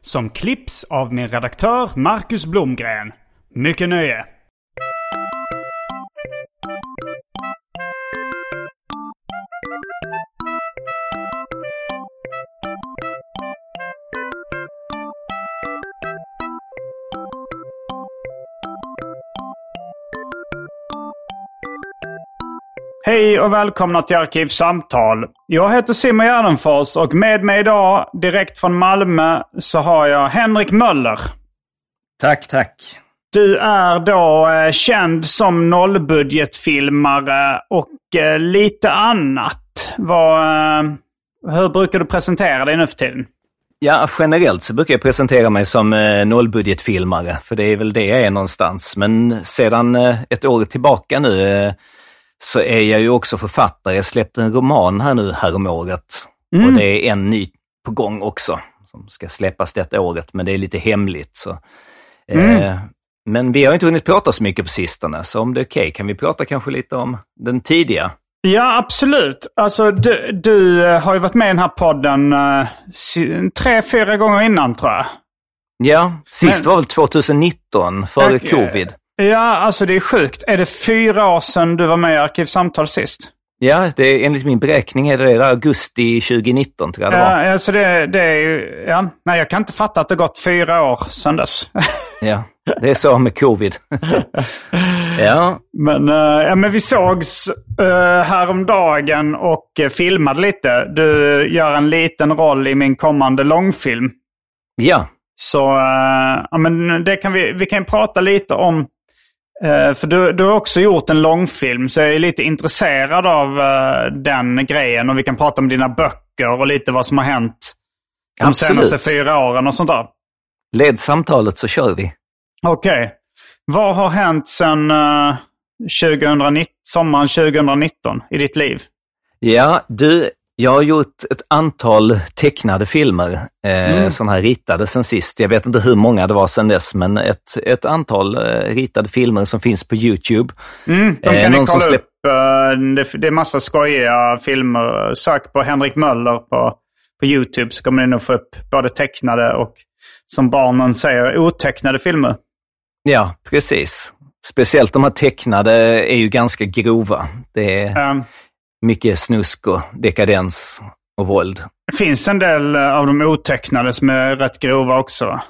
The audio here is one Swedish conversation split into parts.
Som klipps av min redaktör Marcus Blomgren. Mycket nöje! Hej och välkomna till Arkivsamtal. Jag heter Simon Gärdenfors och med mig idag, direkt från Malmö, så har jag Henrik Möller. Tack, tack. Du är då eh, känd som nollbudgetfilmare och eh, lite annat. Vad, eh, hur brukar du presentera dig nu för tiden? Ja, generellt så brukar jag presentera mig som eh, nollbudgetfilmare, för det är väl det jag är någonstans. Men sedan eh, ett år tillbaka nu eh, så är jag ju också författare. Jag släppte en roman här nu häromåret. Mm. Och det är en ny på gång också, som ska släppas detta året, men det är lite hemligt. Så. Eh, Mm. Men vi har inte hunnit prata så mycket på sistone, så om det är okej kan vi prata kanske lite om den tidiga. Ja, absolut. Alltså, du, du eh, har ju varit med i den här podden eh, tre, fyra gånger innan tror jag. Ja, sist Men- var väl 2019, före eh, covid. Ja, alltså det är sjukt. Är det fyra år sedan du var med i Arkivsamtal sist? Ja, det är, enligt min beräkning är det, där augusti 2019 tror jag det var. Ja, alltså det, det är ju... Ja. Nej, jag kan inte fatta att det gått fyra år sedan dess. Ja, det är så med covid. ja, Men, eh, ja, men vi sågs uh, häromdagen och uh, filmade lite. Du gör en liten roll i min kommande långfilm. ja, Så eh, ja, men det kan vi, vi kan prata lite om. Eh, för du, du har också gjort en långfilm, så jag är lite intresserad av eh, den grejen. Och vi kan prata om dina böcker och lite vad som har hänt de Absolut. senaste fyra åren och sånt där. led samtalet så kör vi. Okej. Vad har hänt sedan eh, 2019, sommaren 2019 i ditt liv? Ja, du, jag har gjort ett antal tecknade filmer, eh, Mm. sådana här ritade sen sist. Jag vet inte hur många det var sen dess, men ett, ett antal eh, ritade filmer som finns på YouTube. Mm, de Eh, kan ni någon som kolla släpp- upp. Eh, det, det är massa skojiga filmer. Sök på Henrik Möller på, på YouTube så kommer ni nog få upp både tecknade och som barnen säger otecknade filmer. Ja, precis. Speciellt de här tecknade är ju ganska grova. Det är Eh, mycket snusk och dekadens och våld. det finns en del eh, av de otecknade som är rätt grova också. va?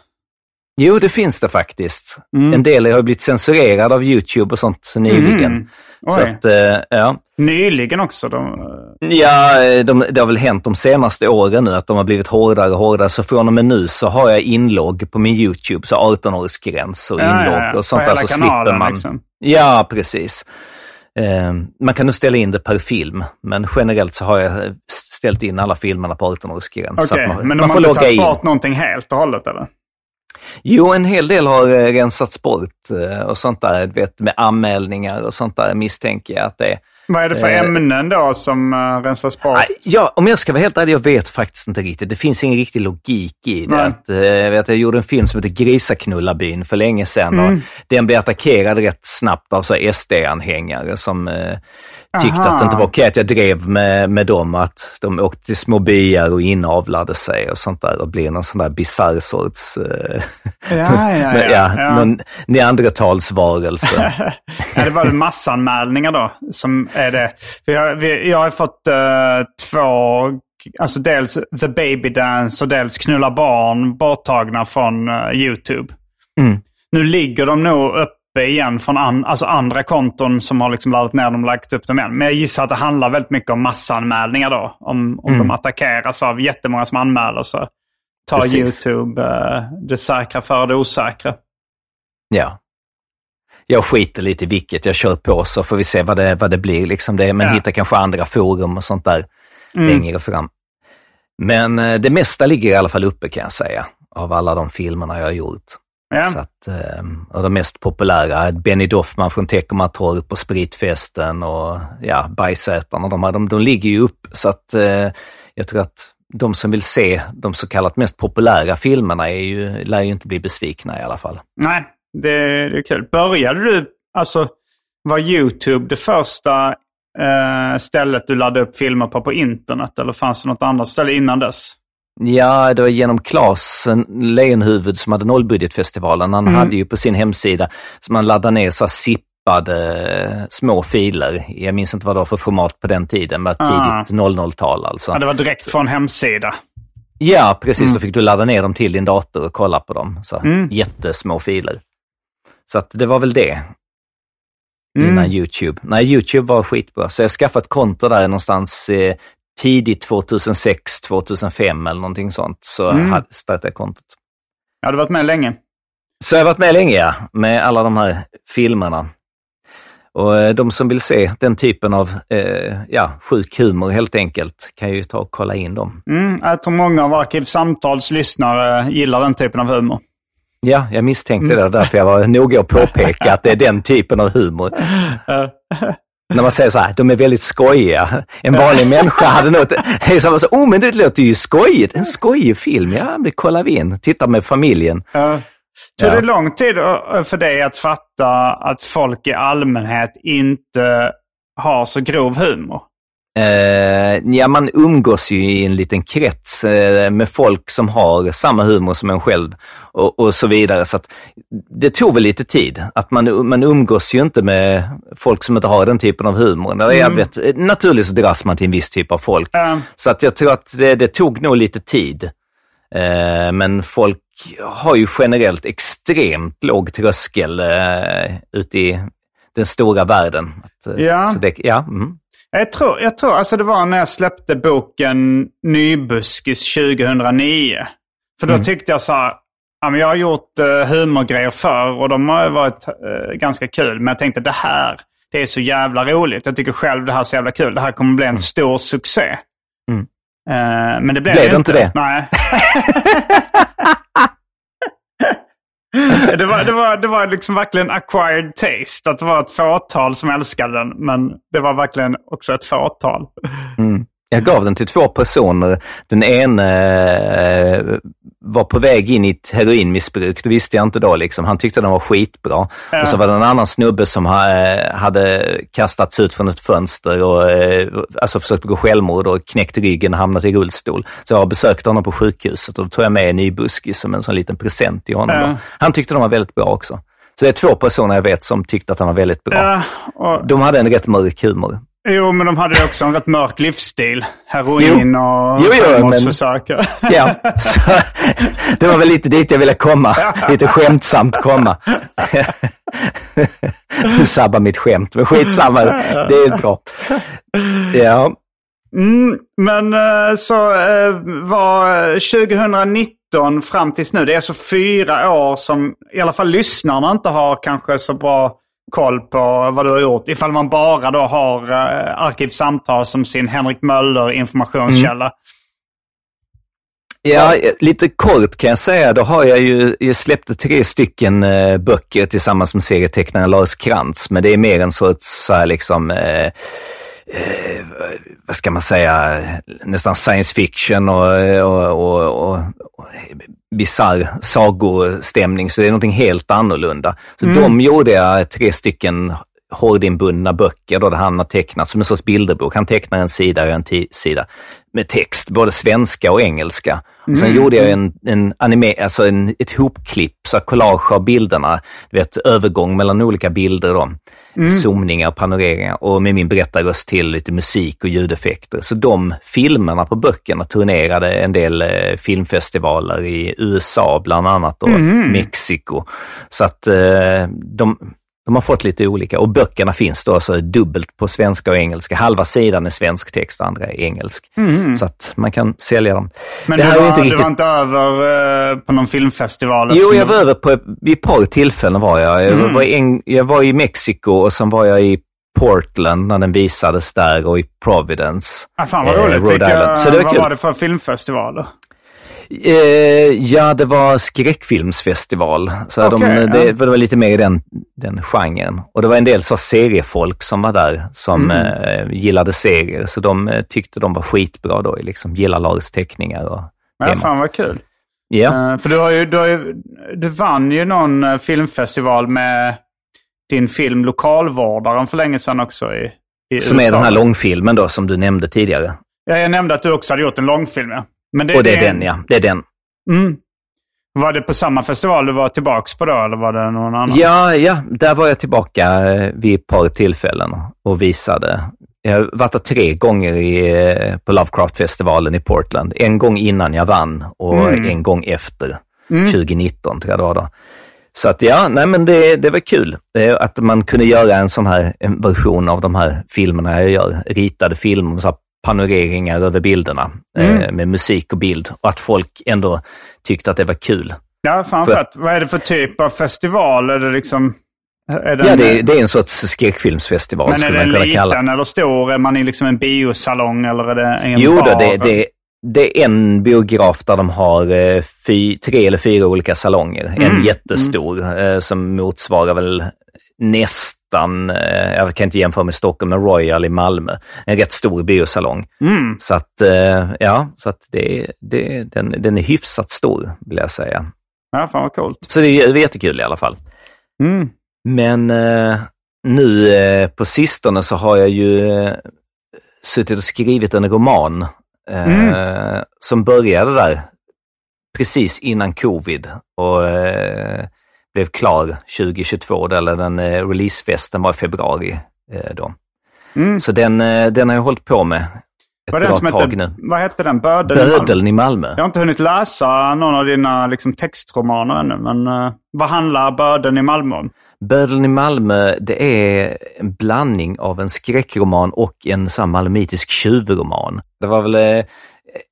Jo, det finns det faktiskt. Mm. En del har blivit censurerade av YouTube och sånt nyligen. Mm. Så att, eh, ja. Nyligen också. De, eh, Ja, de, det har väl hänt de senaste åren nu att de har blivit hårdare och hårdare. Så från och med nu så har jag inlogg på min YouTube, så 18-årsgräns och Ja, ja, inlogg ja. och sånt där. Så kanalen, slipper man. liksom. Ja, precis. Eh, man kan nog ställa in det per film, men generellt så har jag ställt in alla filmerna på 18-årsgräns. så Okej, man, men de har inte tagit bort någonting helt och hållet eller? Jo, en hel del har eh, rensats bort eh, och sånt där, vet, med anmälningar och sånt där misstänker jag att det är. Vad är det för Eh, ämnen då som uh, rensas bort? Ja, om jag ska vara helt ärlig, jag vet faktiskt inte riktigt. Det finns ingen riktig logik i det. Nej. Att, eh, jag, vet, jag gjorde en film som heter Grisaknullarbyn för länge sedan. Mm. Och den blev attackerad rätt snabbt av SD-anhängare som eh, tyckte Aha. att det inte var okej att jag drev med, med dem, att de åkte till små byar och inavlade sig och sånt där och blev någon sån där bisarr sorts, eh, Ja, ja, ja. ja, ja. någon neandertalsvarelse. ja, det var väl massanmälningar då som är det. För jag, vi, jag har fått eh, två, alltså dels The Baby Dance och dels Knulla Barn borttagna från eh, YouTube. Mm. Nu ligger de nog uppe igen från an, alltså andra konton som har liksom laddat ner dem och lagt upp dem igen. Men jag gissar att det handlar väldigt mycket om massanmälningar då. Om, om Mm. de attackeras av jättemånga som anmäler så tar Precis. YouTube eh, det säkra för det osäkra. Ja. Jag skiter lite i vilket, jag kör på så får vi se vad det, vad det blir. Liksom det. Men Ja. hitta kanske andra forum och sånt där Mm. längre fram. Men eh, det mesta ligger i alla fall uppe kan jag säga, av alla de filmerna jag har gjort. Ja. Så att, eh, och de mest populära, Benny Doffman från Teckomatorp och Spritfesten och ja, Bajsätarna, de, här, de, de ligger ju upp. Så att eh, jag tror att de som vill se de så kallat mest populära filmerna är ju, lär ju inte bli besvikna i alla fall. Nej, det, det är kul. Började du, alltså var YouTube det första eh, stället du laddade upp filmer på på internet? Eller fanns det något annat ställe innan dess? Ja, det var genom Klas Lejonhuvud som hade Nollbudgetfestivalen. Han Mm. hade ju på sin hemsida, som man laddade ner så zippade eh, små filer. Jag minns inte vad det var för format på den tiden, men Ah. tidigt 00-tal alltså. Ja, det var direkt från hemsida. Ja, precis. Då fick du ladda ner dem till din dator och kolla på dem. Så Mm. Jättesmå filer. Så att det var väl det. Mm. Innan YouTube. Nej, YouTube var skitbra. Så jag skaffade ett konto där någonstans eh, tidigt 2006, 2005 eller någonting sånt. Så Mm. hade- startade jag kontot. Ja, du har varit med länge. Så jag har varit med länge, ja, med alla de här filmerna. Och eh, de som vill se den typen av eh, ja, sjuk humor helt enkelt kan ju ta och kolla in dem. Mm, jag tror många av Arkivsamtals lyssnare gillar den typen av humor. Ja, jag misstänkte det därför jag var noga att påpeka att det är den typen av humor. När man säger så här, de är väldigt skojiga. En vanlig människa hade nog inte... Så, oh men det låter ju skojigt. En skojig film, ja det kollar vi in. Tittar med familjen. eh, Tog Ja. det lång tid för dig att fatta att folk i allmänhet inte har så grov humor? Eh, ja, man umgås ju i en liten krets eh, med folk som har samma humor som en själv och, och så vidare. Så det tog väl lite tid. Att man, man umgås ju inte med folk som inte har den typen av humor. När jag vet, naturligt så dras man till en viss typ av folk. Eh, Så att jag tror att det, det tog nog lite tid. Eh, men folk har ju generellt extremt låg tröskel eh, ute i den stora världen. Att, eh, Ja. Så det, ja mm. Jag tror, jag tror alltså det var när jag släppte boken Nybuskis 2009. För då tyckte jag så här, ja, men jag har gjort uh, humorgrejer förr och de har varit eh, ganska kul. Men jag tänkte det här, det är så jävla roligt. Jag tycker själv det här är så jävla kul. Det här kommer bli en stor succé. Mm. Eh, men det blev, Blev det inte det? Nej. det, var, det, var, det var liksom verkligen acquired taste. Att det var ett fåtal som älskade den. Men det var verkligen också ett fåtal. Mm. Jag gav den till två personer. Den ene eh, var på väg in i ett heroinmissbruk, det visste jag inte då. Liksom. Han tyckte den var skitbra. Ja. Och så var det en annan snubbe som ha, hade kastats ut från ett fönster och eh, alltså försökt begå självmord och knäckt ryggen och hamnat i rullstol. Så jag besökte honom på sjukhuset och då tog jag med en ny buskis som en sån liten present till honom. Ja. Han tyckte den var väldigt bra också. Så det är två personer jag vet som tyckte att den var väldigt bra. Ja, och, De hade en rätt mörk humor. Jo, men de hade också en rätt mörk livsstil. Heroin och Jo, men- självmordsförsök. Ja, så, det var väl lite dit jag ville komma. Lite skämtsamt komma. Du sabbar mitt skämt, men skitsamma. Det är bra. Ja, Mm, men eh, så eh, var 2019 fram tills nu, det är så fyra år som i alla fall lyssnarna inte har kanske så bra koll på vad du har gjort. Ifall man bara då har eh, Arkivsamtal som sin Henrik Möller informationskälla. Mm. ja, lite kort kan jag säga. Då har jag ju, jag släppte tre stycken eh, böcker tillsammans med serietecknaren Lars Krantz. Men det är mer en sorts så här liksom eh, eh, vad ska man säga, nästan science fiction och, och, och, och, bisarr sagostämning. Så det är någonting helt annorlunda. Så de gjorde jag tre stycken hårdinbundna böcker då, där han har tecknat som en sorts bilderbok. Han tecknar en sida och en sida med text, både svenska och engelska. Och sen mm. gjorde jag en, en anime, alltså en, ett hopklipp, så collage av bilderna, du vet övergång mellan olika bilder då. Mm. Zoomningar, panoreringar och med min berättarröst till lite musik och ljudeffekter. Så de filmerna på böckerna turnerade en del eh, filmfestivaler i USA bland annat och mm. Mexiko. Så att eh, de, de har fått lite olika och böckerna finns då alltså dubbelt på svenska och engelska. Halva sidan är svensk text och andra är engelsk. Mm. Så att man kan sälja dem. Men det du, var, inte riktigt... du var inte över eh, på någon filmfestival? Jo, jag var över på vid ett par tillfällen var jag. Jag, mm. var i, jag var i Mexiko och sen var jag i Portland när den visades där och i Providence. Ah, fan vad roligt. Eh, Vilka, Så det var vad kul. var det för filmfestivaler? Eh, ja, det var skräckfilmsfestival. Så okay, de, det, det, var lite mer i den, den genren. Och det var en del så seriefolk som var där som mm. eh, gillade serier. Så de eh, tyckte de var skitbra då, liksom gillar teckningar och Ja, temat. fan vad kul. Ja. Uh, för du, har ju, du, har ju, du vann ju någon filmfestival med din film Lokalvårdaren för länge sedan också i, i Som USA. är den här långfilmen då som du nämnde tidigare. Ja, jag nämnde att du också hade gjort en långfilm, ja. Men det, och det är den, ja. Det är den. Mm. Var det på samma festival du var tillbaka på då, eller var det någon annan? Ja, ja. Där var jag tillbaka eh, vid ett par tillfällen och visade. Jag har varit där tre gånger i, eh, på Lovecraft-festivalen i Portland. En gång innan jag vann och mm. en gång efter. Mm. 2019 tror jag det var då. Så att ja, nej men det, det var kul att man kunde göra en sån här en version av de här filmerna jag gör. Ritade filmer, så panoreringar över bilderna mm. eh, med musik och bild och att folk ändå tyckte att det var kul. Ja, framförallt. Vad är det för typ av festival? Är det liksom... Är det ja, det är, det är en sorts skräckfilmsfestival kalla Men är den liten eller stor? Är man i liksom en biosalong eller är det en jo, bar? Jo, det, det, det är en biograf där de har eh, fy, tre eller fyra olika salonger. Mm. En jättestor mm. som motsvarar väl nästan, eh, jag kan inte jämföra med Stockholm, men Royal i Malmö. En rätt stor biosalong. Mm. Så att, eh, ja, så att det, det, den, den är hyfsat stor, vill jag säga. Ja, fan vad coolt. Så det är jättekul i alla fall. Mm. Men eh, nu på sistone så har jag ju suttit och skrivit en roman mm. som började där precis innan covid. Och blev klar 2022, eller den eh, releasefesten var i februari eh, då. Mm. Så den, eh, den har jag hållit på med ett vad bra som tag hette, nu. Vad hette den? Bödeln, Bödeln i Malmö. Jag har inte hunnit läsa någon av dina liksom, textromaner ännu, men uh, vad handlar Bödeln i Malmö om? Bödeln i Malmö, det är en blandning av en skräckroman och en sån malmöitisk tjuvroman. Det var väl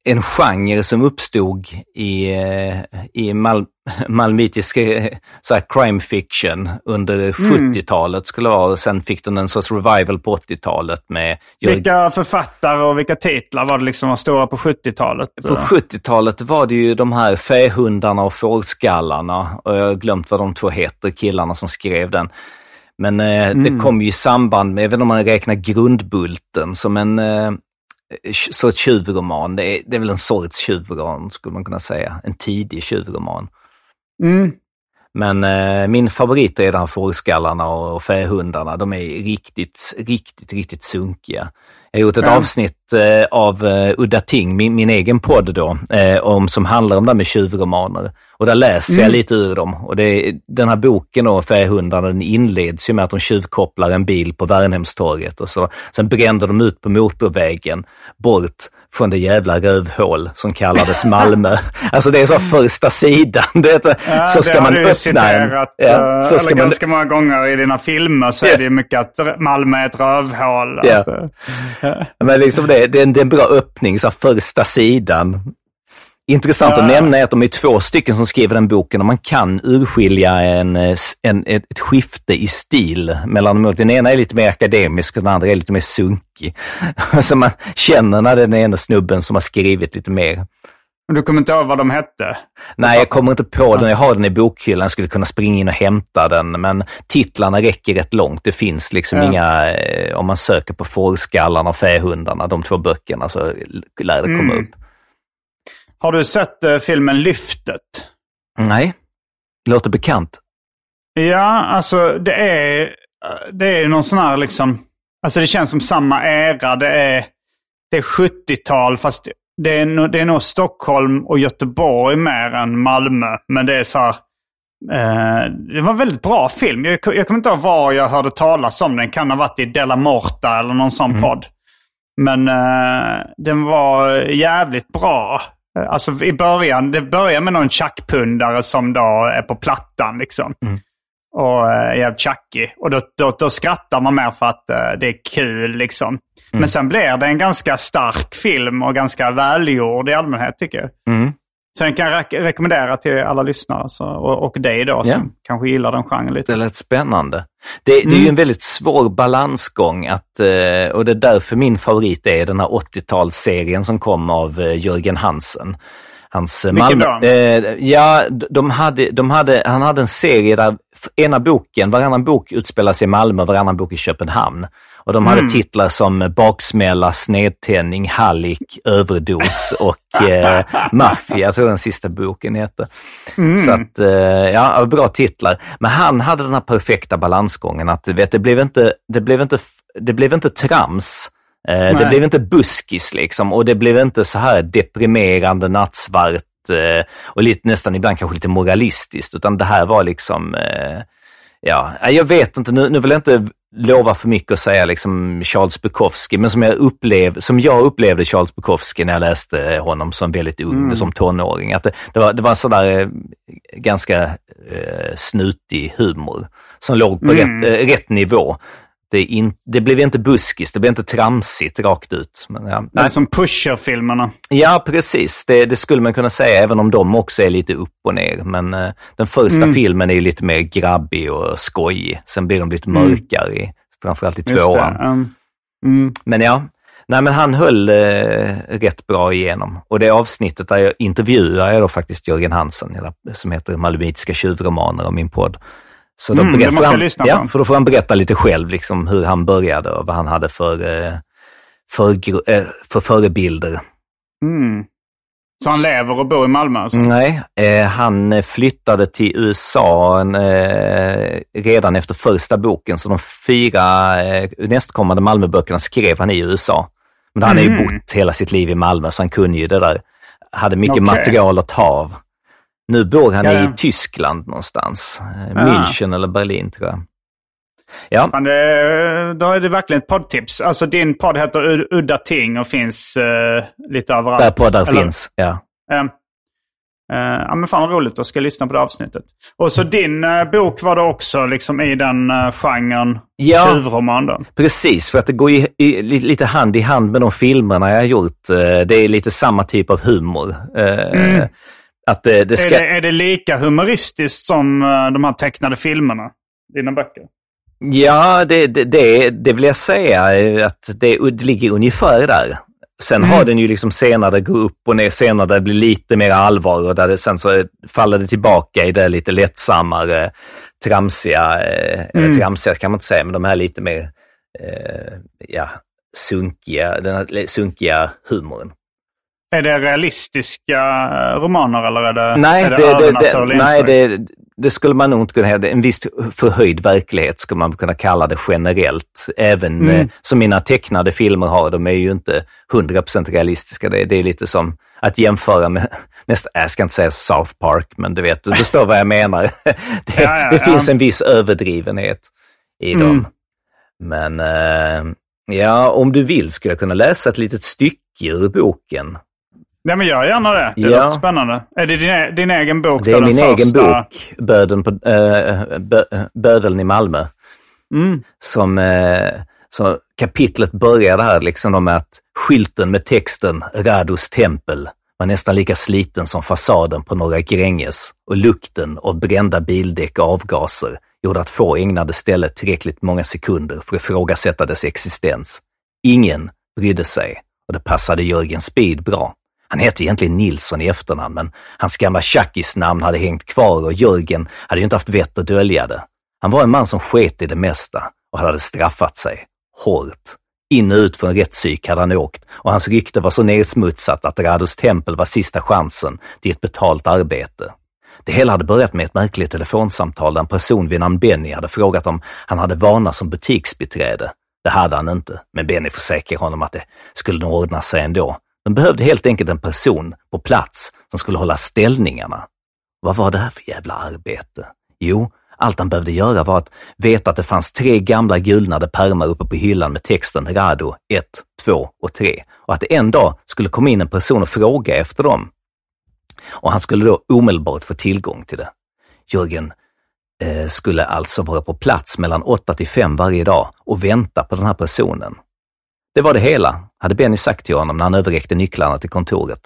en genre som uppstod i, eh, i Mal malmitisk eh, så här, crime fiction under mm. 70-talet skulle det vara och sen fick den en sorts revival på 80-talet med... Vilka författare och vilka titlar var det liksom var stora på 70-talet? På 70-talet var det ju de här fähundarna och fårskallarna och jag har glömt vad de två heter, killarna som skrev den. Men eh, mm. det kom ju i samband med, även om man räknar Grundbulten som en eh, sorts tjuvroman. Det är, det är väl en sorts tjuvroman skulle man kunna säga. En tidig tjuvroman. Mm. Men eh, min favorit är de här fårskallarna och, och fähundarna. De är riktigt, riktigt, riktigt sunkiga. Jag har gjort ett ja. avsnitt eh, av uh, Udda Ting, min, min egen podd då, eh, om, som handlar om det här med tjuvromaner. Och där läser mm. jag lite ur dem. Och det, den här boken då, den inleds ju med att de tjuvkopplar en bil på Värnhemstorget och så. Sen brände de ut på motorvägen bort från det jävla rövhål som kallades Malmö. alltså det är så första sidan. Det, ja, så ska det man öppna citerat, en. Ja, eh, så ska man... ganska många gånger i dina filmer så ja. är det mycket att Malmö är ett rövhål. Ja. Att, ja. Men liksom det, det, är en, det är en bra öppning, så första sidan. Intressant ja. att nämna är att de är två stycken som skriver den boken och man kan urskilja en, en, ett skifte i stil mellan dem. Den ena är lite mer akademisk och den andra är lite mer sunkig. Så man känner när den ena snubben som har skrivit lite mer. Du kommer inte ihåg vad de hette? Nej, jag kommer inte på den. Jag har den i bokhyllan. Jag skulle kunna springa in och hämta den, men titlarna räcker rätt långt. Det finns liksom ja. inga, eh, om man söker på Fårskallarna och Fähundarna, de två böckerna, så lär det komma mm. upp. Har du sett uh, filmen Lyftet? Nej, det låter bekant. Ja, alltså det är det är någon sån här liksom... Alltså det känns som samma era. Det är, det är 70-tal fast det är, nog, det är nog Stockholm och Göteborg mer än Malmö. Men det är så här, eh, Det var en väldigt bra film. Jag, jag kommer inte ihåg var jag hörde talas om den. Kan ha varit i Della Morta eller någon sån mm. podd. Men eh, den var jävligt bra. Alltså i början, det börjar med någon tjackpundare som då är på plattan liksom. Mm. Och är eh, jävligt tjackig. Och då, då, då, skrattar man mer för att uh, det är kul liksom. Mm. Men sen blir det en ganska stark film och ganska välgjord i allmänhet tycker jag. Mm. Så den kan jag re rekommendera till alla lyssnare så, och, och dig då som yeah. kanske gillar den genren lite. Det lät spännande. Det, det är ju mm. en väldigt svår balansgång att, eh, och det är därför min favorit är den här 80-talsserien som kom av eh, Jörgen Hansen. Hans Vilken Malmö, då? Eh, ja, de hade, de hade, han hade en serie där ena boken, varannan bok utspelar sig i Malmö, varannan bok i Köpenhamn. Och de hade mm. titlar som Baksmälla, Snedtändning, Hallick, Överdos och eh, Maffia, jag tror den sista boken heter. Mm. Så att, eh, ja, bra titlar. Men han hade den här perfekta balansgången att vet, det, blev inte, det, blev inte, det blev inte trams. Eh, det blev inte buskis liksom och det blev inte så här deprimerande nattsvart eh, och lite, nästan ibland kanske lite moralistiskt, utan det här var liksom eh, Ja, jag vet inte, nu, nu vill jag inte lova för mycket att säga liksom Charles Bukowski, men som jag, upplev, som jag upplevde Charles Bukowski när jag läste honom som väldigt ung, mm. som tonåring. Att det, det, var, det var en sådär eh, ganska eh, snutig humor som låg på mm. rätt, eh, rätt nivå. Det, in, det, blev inte buskis, det blev inte tramsigt rakt ut. Men, ja. Det är som Pusher-filmerna. Ja, precis. Det, det, skulle man kunna säga, även om de också är lite upp och ner. Men uh, den första mm. filmen är lite mer grabbig och skojig. Sen blir de lite mm. mörkare, mm. framförallt i tvåan. Um, mm. Men ja, Nej, men han höll eh, rätt bra igenom. Och det avsnittet där jag intervjuar jag då faktiskt Jörgen Hansen, som heter Malmöitiska tjuvromaner om min podd. Så då mm, det måste jag lyssna på. Ja, för då får han berätta lite själv liksom, hur han började och vad han hade för, eh, för, eh, för förebilder. Mm. Så han lever och bor i Malmö? Alltså? Nej, eh, han flyttade till USA eh, redan efter första boken, så de fyra eh, nästkommande Malmöböckerna skrev han i USA. Men han mm. har ju mm. bott hela sitt liv i Malmö, så han kunde ju det där. Hade mycket okay. material att ta av. Nu bor han ja. i Tyskland någonstans. Ja. München eller Berlin tror jag. Ja. Men det, då är det verkligen ett poddtips. Alltså din podd heter Udda Ting och finns uh, lite överallt. Där poddar eller? finns, ja. Uh, uh, ja men fan vad roligt, då ska jag lyssna på det avsnittet. Och så din uh, bok var det också liksom i den uh, genren ja, tjuvroman då? Precis, för att det går i, i, lite hand i hand med de filmerna jag har gjort. det är lite samma typ av humor. Mm. Att det, det ska... är, det, är det lika humoristiskt som uh, de här tecknade filmerna? Dina böcker? Ja, det, det, det, vill jag säga att det, ligger ungefär där. Sen mm. har den ju liksom senare gå upp och ner, senare där det blir lite mer allvar och där det sen så faller det tillbaka i det lite lättsammare, tramsiga, eh, mm. eller tramsiga kan man inte säga, men de här lite mer, eh, ja, sunkiga, den här sunkiga humorn. Är det realistiska romaner eller är det, nej, är det, det, det, det Nej, det, det skulle man nog inte kunna hävda. En viss förhöjd verklighet skulle man kunna kalla det generellt. Även mm. eh, som mina tecknade filmer har, de är ju inte 100% realistiska. Det, det är lite som att jämföra med, nästan, jag ska inte säga South Park, men du vet, du förstår vad jag menar. det, ja, ja, det finns en viss överdrivenhet i mm. dem. Men eh, ja, om du vill skulle jag kunna läsa ett litet stycke ur boken. Nej, men gör gärna det. Det ja. låter spännande. Är det din, e- din egen bok? Det är min första... egen bok, Bödeln, på, äh, bö, Bödeln i Malmö. Mm. Som, äh, som kapitlet börjar här liksom med att skylten med texten Rados tempel var nästan lika sliten som fasaden på Norra Gränges och lukten av brända bildäck och avgaser gjorde att få ägnade stället tillräckligt många sekunder för att ifrågasätta dess existens. Ingen brydde sig och det passade Jörgen Speed bra. Han hette egentligen Nilsson i efternamn, men hans gamla tjackisnamn hade hängt kvar och Jörgen hade ju inte haft vett att dölja det. Han var en man som sket i det mesta och hade straffat sig. Hårt. In och ut från rättspsyk hade han åkt och hans rykte var så nedsmutsat att Rados tempel var sista chansen till ett betalt arbete. Det hela hade börjat med ett märkligt telefonsamtal där en person vid namn Benny hade frågat om han hade vana som butiksbiträde. Det hade han inte, men Benny försäkrade honom att det skulle nog ordna sig ändå. De behövde helt enkelt en person på plats som skulle hålla ställningarna. Vad var det här för jävla arbete? Jo, allt han behövde göra var att veta att det fanns tre gamla gulnade pärmar uppe på hyllan med texten Rado 1, 2 och 3 och att det en dag skulle komma in en person och fråga efter dem. Och han skulle då omedelbart få tillgång till det. Jörgen eh, skulle alltså vara på plats mellan 8 till 5 varje dag och vänta på den här personen. Det var det hela, hade Benny sagt till honom när han överräckte nycklarna till kontoret.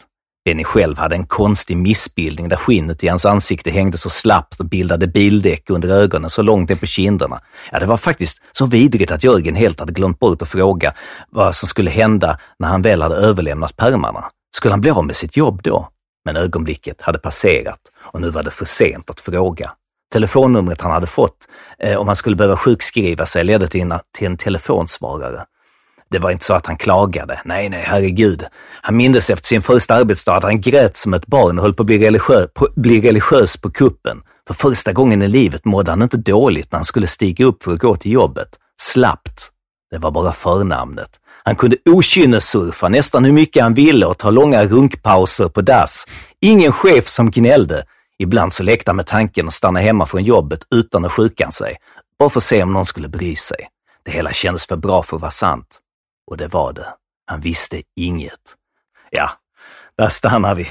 Benny själv hade en konstig missbildning där skinnet i hans ansikte hängde så slappt och bildade bildäck under ögonen så långt ner på kinderna. Ja, det var faktiskt så vidrigt att Jörgen helt hade glömt bort att fråga vad som skulle hända när han väl hade överlämnat pärmarna. Skulle han bli av med sitt jobb då? Men ögonblicket hade passerat och nu var det för sent att fråga. Telefonnumret han hade fått eh, om han skulle behöva sjukskriva sig ledde till en, till en telefonsvarare. Det var inte så att han klagade. Nej, nej, herregud. Han mindes efter sin första arbetsdag att han grät som ett barn och höll på att bli, religiö på, bli religiös på kuppen. För första gången i livet mådde han inte dåligt när han skulle stiga upp för att gå till jobbet. Slappt. Det var bara förnamnet. Han kunde okynnessurfa nästan hur mycket han ville och ta långa runkpauser på dass. Ingen chef som gnällde. Ibland så lekte han med tanken att stanna hemma från jobbet utan att sjuka sig. Bara för att se om någon skulle bry sig. Det hela kändes för bra för att vara sant. Och det var det. Han visste inget. Ja, där stannar vi.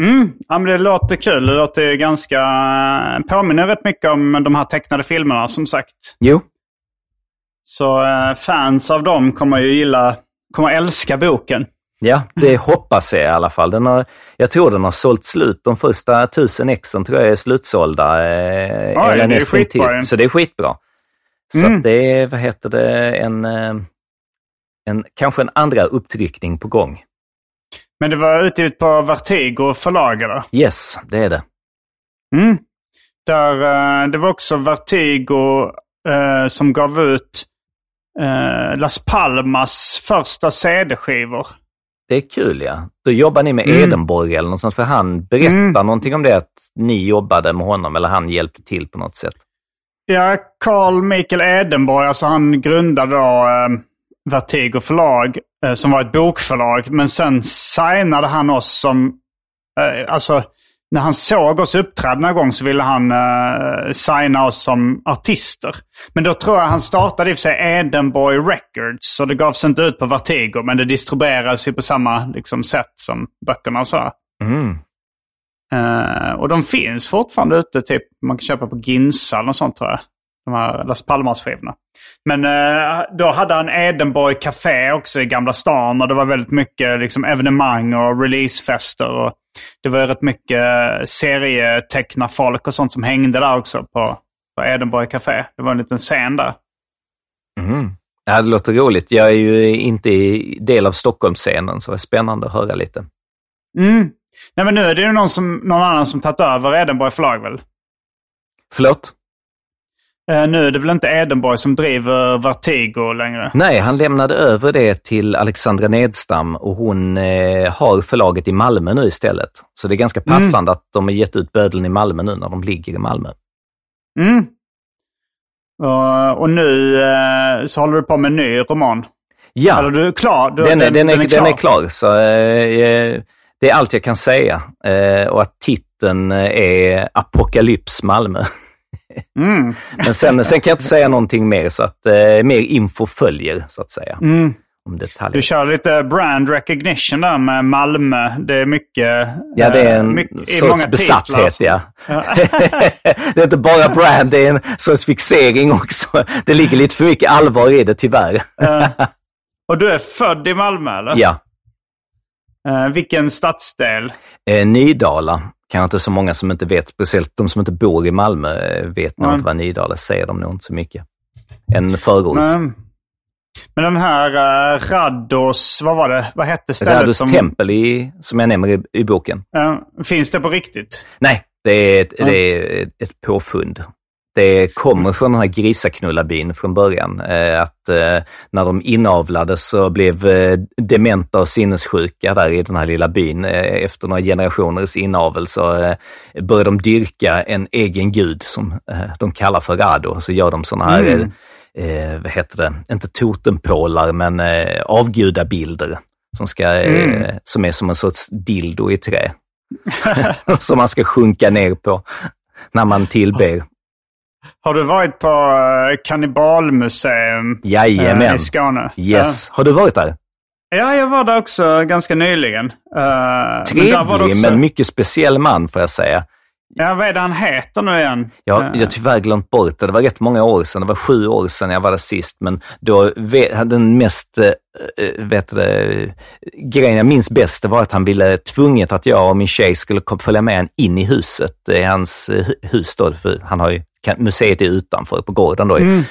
Mm, ja, men det låter kul. Det låter ganska... Påminner rätt mycket om de här tecknade filmerna som sagt. Jo. Så eh, fans av dem kommer ju gilla, kommer älska boken. Ja, det hoppas jag i alla fall. Den har, jag tror den har sålt slut. De första tusen exen tror jag är slutsålda. Eh, eller det är skitbra. Så det är skitbra. Så Mm. det är, vad heter det, en, eh, en, kanske en andra upptryckning på gång. Men det var utgivet på Vertigo förlag eller? Yes, det är det. Mm. Där, eh, det var också Vertigo eh, som gav ut eh, Las Palmas första CD-skivor. Det är kul ja. Då jobbar ni med Mm. Edenborg eller något sånt, för han berättar Mm. någonting om det, att ni jobbade med honom eller han hjälpte till på något sätt. Ja, Carl Michael Edenborg, alltså han grundade då eh, Vertigo förlag, eh, som var ett bokförlag. Men sen signade han oss som, eh, alltså när han såg oss uppträda någon gång så ville han eh, signa oss som artister. Men då tror jag han startade i och för sig Edenborg Records. Så det gavs inte ut på Vertigo, men det distribueras ju på samma liksom, sätt som böckerna och så. Mm. Eh, och de finns fortfarande ute, typ man kan köpa på Ginsa något sånt tror jag. De här Las Palmas-skivorna. Men eh, då hade han Edenborg Café också i Gamla stan och det var väldigt mycket liksom, evenemang och releasefester. Och det var rätt mycket serietecknarfolk och sånt som hängde där också på, på Edenborg Café. Det var en liten scen där. Mm. Ja, det låter roligt. Jag är ju inte i del av Stockholmsscenen, så det är spännande att höra lite. Mm. Nej men nu är det ju någon, som, någon annan som tagit över Edenborg förlag väl? Förlåt? Eh, nu är det väl inte Edenborg som driver Vertigo längre? Nej, han lämnade över det till Alexandra Nedstam och hon eh, har förlaget i Malmö nu istället. Så det är ganska passande att de har gett ut Bödeln i Malmö nu när de ligger i Malmö. Mm. Och, och nu eh, så håller du på med en ny roman. Ja, Eller du är klar? Du, den, är, den, är, den är klar. Så, eh, det är allt jag kan säga. Och att titeln är Apokalyps Malmö. Mm. Men sen, sen kan jag inte säga någonting mer, så att eh, mer info följer, så att säga. Mm. Om detaljer. Du kör lite brand recognition där med Malmö. Det är mycket... Ja, det är eh, en mycket- sorts besatthet, ja. Ja. det är inte bara brand, det är en sorts fixering också. Det ligger lite för mycket allvar i det, tyvärr. Och du är född i Malmö, eller? ja. Eh, vilken stadsdel? Eh, Nydala kanske inte så många som inte vet, speciellt de som inte bor i Malmö eh, vet nog Nej. inte vad Nydala säger de nog inte så mycket. En förort. Men, men den här uh, Rhados, vad var det? Vad hette stället? Rhados som, tempel i, som jag nämner i, i boken. Eh, finns det på riktigt? Nej, det är ett, Ja. det är ett påfund det kommer från den här grisaknullarbyn från början. Eh, att eh, när de inavlades så blev eh, dementa och sinnessjuka där i den här lilla byn. Efter några generationers inavel så började de dyrka en egen gud som de kallar för Rado. Så gör de sådana här, mm. eh, vad heter det, inte totempålar men eh, avgudabilder som, ska, mm. som är som en sorts dildo i trä. som man ska sjunka ner på när man tillber. Har du varit på eh, Kannibalmuseum Jajamän. i Skåne? Yes. Har du varit där? Ja, jag var där också ganska nyligen. Uh, Trevlig, men, också... men mycket speciell man får jag säga. Ja, vad är det han heter nu igen? Ja, jag har tyvärr glömt bort det. Det var rätt många år sedan. Det var sju år sedan jag var där sist. Men då, den mest, vet du, grejen jag minns bäst det var att han ville tvunget att jag och min tjej skulle följa med honom in i huset, i hans hus då, för han har ju museet är utanför på gården då. Mm.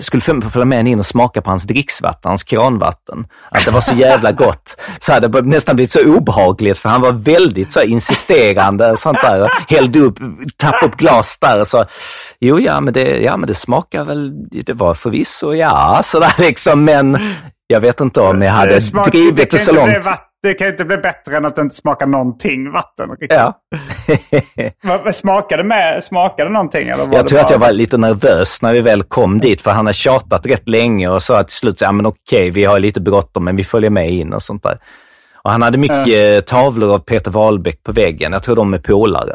skulle följa med in och smaka på hans dricksvatten, hans kranvatten. Att det var så jävla gott. Så hade det nästan blivit så obehagligt för han var väldigt så insisterande och sånt där. Och hällde upp, tappade upp glas där och så. Jo, ja men det, ja, men det smakar väl, det var förvisso ja, sådär liksom. Men jag vet inte om jag hade drivit det så långt det kan ju inte bli bättre än att det inte smakar någonting vatten. Ja. smakade, med, smakade någonting? Eller var jag tror bara... att jag var lite nervös när vi väl kom dit, för han har tjatat rätt länge och sa till slut, ja men okej, vi har lite bråttom, men vi följer med in och sånt där. Och han hade mycket ja. tavlor av Peter Wahlbeck på väggen. Jag tror de är polare.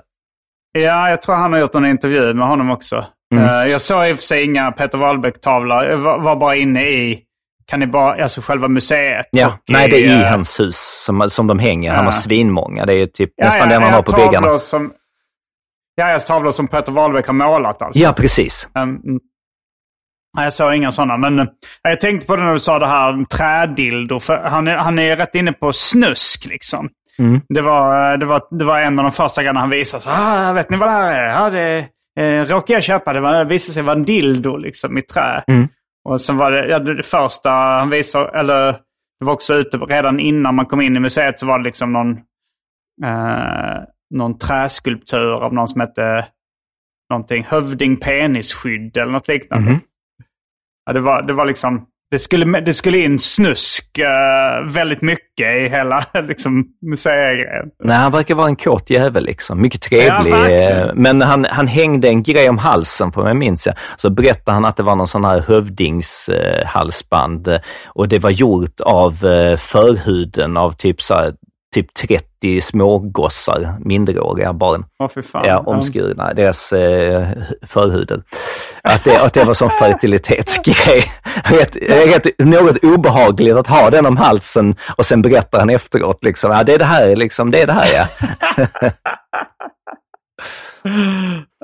Ja, jag tror han har gjort en intervju med honom också. Mm. Eh, jag såg i och för sig inga Peter Wahlbeck-tavlor. Jag var bara inne i kannibal, alltså själva museet. Ja, och, nej det är i uh, hans hus som, som de hänger. Han har svinmånga. Det är typ ja, nästan ja, det han har på väggarna. Som, ja, jag tavlor som Peter Wahlbeck har målat alltså. Ja, precis. Um, jag såg inga sådana, men uh, jag tänkte på det när du sa det här trädildo. För han är, han är rätt inne på snusk liksom. Mm. Det, var, eh, det, var, det var en av de första gångerna han visade. Så, ah, vet ni vad det här är? Ja, det eh, råkade jag köpa. Det, var, det visade sig vara en dildo liksom, i trä. Mm. Och sen var det, ja, det första han visade, eller det var också ute redan innan man kom in i museet så var det liksom någon, eh, någon träskulptur av någon som hette någonting, hövding penisskydd eller något liknande. Mm -hmm. ja, det, var, det var liksom det skulle, det skulle in snusk uh, väldigt mycket i hela liksom, museigrejen. Nej, han verkar vara en kåt jävel liksom. Mycket trevlig. Ja, men han, han hängde en grej om halsen på mig, minns jag. Så berättade han att det var någon sån här hövdingshalsband. Uh, och det var gjort av uh, förhuden av typ så här, typ 30 smågossar, minderåriga barn. Oh. Ja, omskurna, deras eh, förhudar. Att det, att det var som fertilitetsgrej. rätt, rätt, något obehagligt att ha den om halsen och sen berättar han efteråt liksom, ja det är det här liksom, det är det här ja.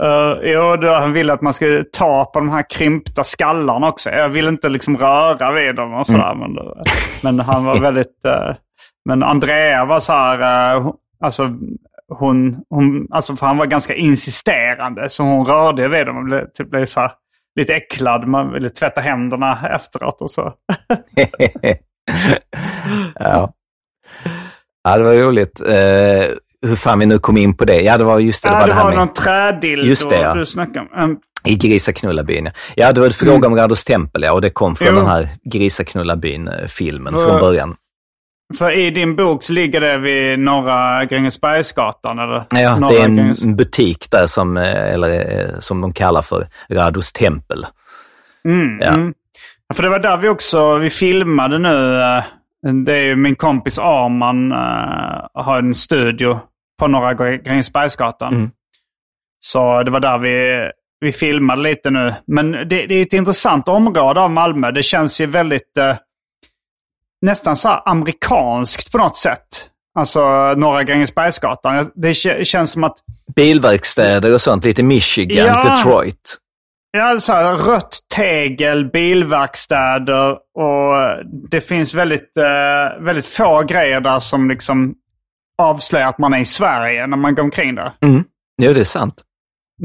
Uh, jo, då, han ville att man skulle ta på de här krympta skallarna också. Jag vill inte liksom röra vid dem och sådär. Mm. Men, men, han var väldigt... Uh, men Andrea var så här, uh, alltså hon, hon, alltså för han var ganska insisterande så hon rörde vid dem och blev, typ blev så här, lite äcklad. Man ville tvätta händerna efteråt och så. ja. ja, det var roligt. Uh, hur fan vi nu kom in på det. Ja, det var just det. Det var, det här med... någon trädild just det, ja. du snackade om. Um... I Grisaknullarbyn. Ja, det var ett fråga mm. om Rados tempel, ja. Och det kom från jo. den här Grisaknullarbyn-filmen från början. För i din bok så ligger det vid Norra Grängesbergsgatan? Eller? Ja, norra det är en Gränges... butik där som, eh, eller, eh, som de kallar för Rados tempel. Mm, ja. Mm. För det var där vi också, vi filmade nu. Eh, det är ju min kompis Arman har en studio på Norra Grängesbergsgatan. Mm. Så det var där vi, vi filmade lite nu. Men det, det, är ett intressant område av Malmö. Det känns ju väldigt nästan så amerikanskt på något sätt. Alltså Norra Grängesbergsgatan. Det känns som att... Bilverkstäder och sånt, lite Michigan, ja, Detroit. Ja, så här, rött tegel, bilverkstäder och det finns väldigt, uh, väldigt få grejer där som liksom avslöjar att man är i Sverige när man går omkring där. Mm. Jo, det är sant.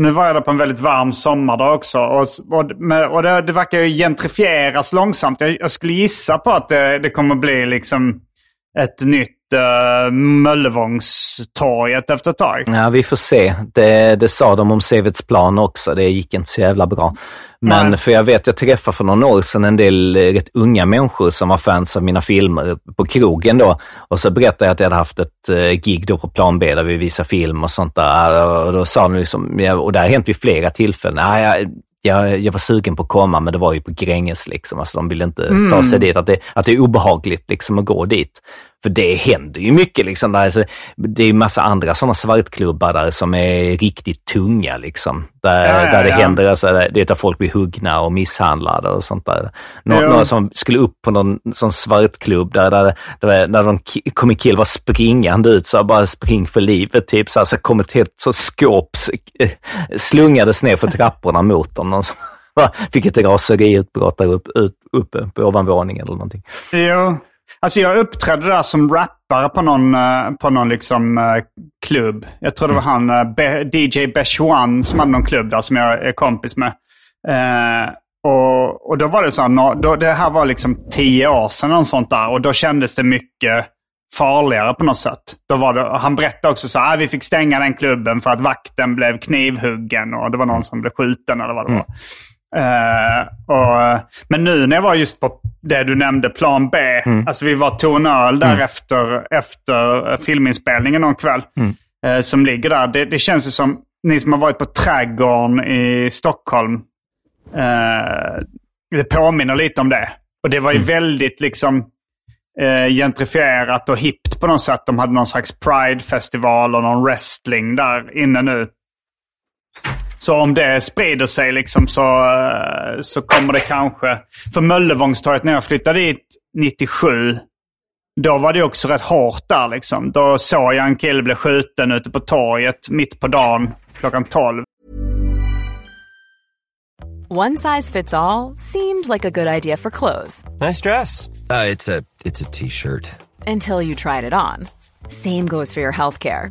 Nu var jag där på en väldigt varm sommardag också. Och, och, och det, det verkar ju gentrifieras långsamt. Jag, jag, skulle gissa på att det, det kommer bli liksom ett nytt uh, Möllevångstorget efter ett tag. Ja, vi får se. Det, det sa de om Sevets också. Det gick inte så jävla bra. Men Nej. för jag vet, jag träffade för några år sedan en del eh, rätt unga människor som var fans av mina filmer på krogen då. Och så berättade jag att jag hade haft ett uh, gig då på plan B där vi visade film och sånt där. Och då sa de liksom, och det har hänt vid flera tillfällen, ah, jag, jag, jag var sugen på att komma, men det var ju på Gränges liksom. Alltså de ville inte mm. ta sig dit. Att det, att det är obehagligt liksom att gå dit. För det händer ju mycket liksom. Där, alltså, det är massa andra sådana svartklubbar där som är riktigt tunga liksom. Där, ja, ja, där det ja. händer, alltså, det är där folk blir huggna och misshandlade och sånt där. Nå, Några som skulle upp på någon sån svartklubb där, där, där, där de kom en kille var springande ut, så bara spring för livet typ. Så, alltså, kom ett helt så skåp slungades ner för trapporna mot dem. Någon som, fick ett raseriutbrott där upp, uppe på ovanvåningen eller någonting. Jo. Alltså jag uppträdde där som rappare på någon, eh, på någon liksom, uh, klubb. Jag tror det var mm. han, Be DJ Bechuan, som hade någon klubb där som jag är kompis med. Uh, och, och då var det så här, då, det här var liksom tio år sedan och sånt där. Och då kändes det mycket farligare på något sätt. Då var det, han berättade också så här, vi fick stänga den klubben för att vakten blev knivhuggen och det var någon som blev skjuten eller vad det var. Mm. Uh, och, men nu när jag var just på det du nämnde, plan B. Mm. Alltså vi var tog en öl där mm. efter, efter filminspelningen någon kväll. Mm. Uh, som ligger där. Det, det känns ju som, ni som har varit på Trädgården i Stockholm. Uh, det påminner lite om det. Och det var ju mm. väldigt liksom gentrifierat och hippt på något sätt. De hade någon slags Pride-festival och någon wrestling där inne nu. Så om det sprider sig liksom så, eh, så kommer det kanske... För Möllevångstorget när jag flyttade dit 97, då var det också rätt hårt där liksom. Då såg jag en kille bli skjuten ute på torget mitt på dagen klockan 12. One size fits all, seemed like a good idea for clothes. Nice dress. Uh, it's a T-shirt. Until you tried it on. Same goes for your healthcare.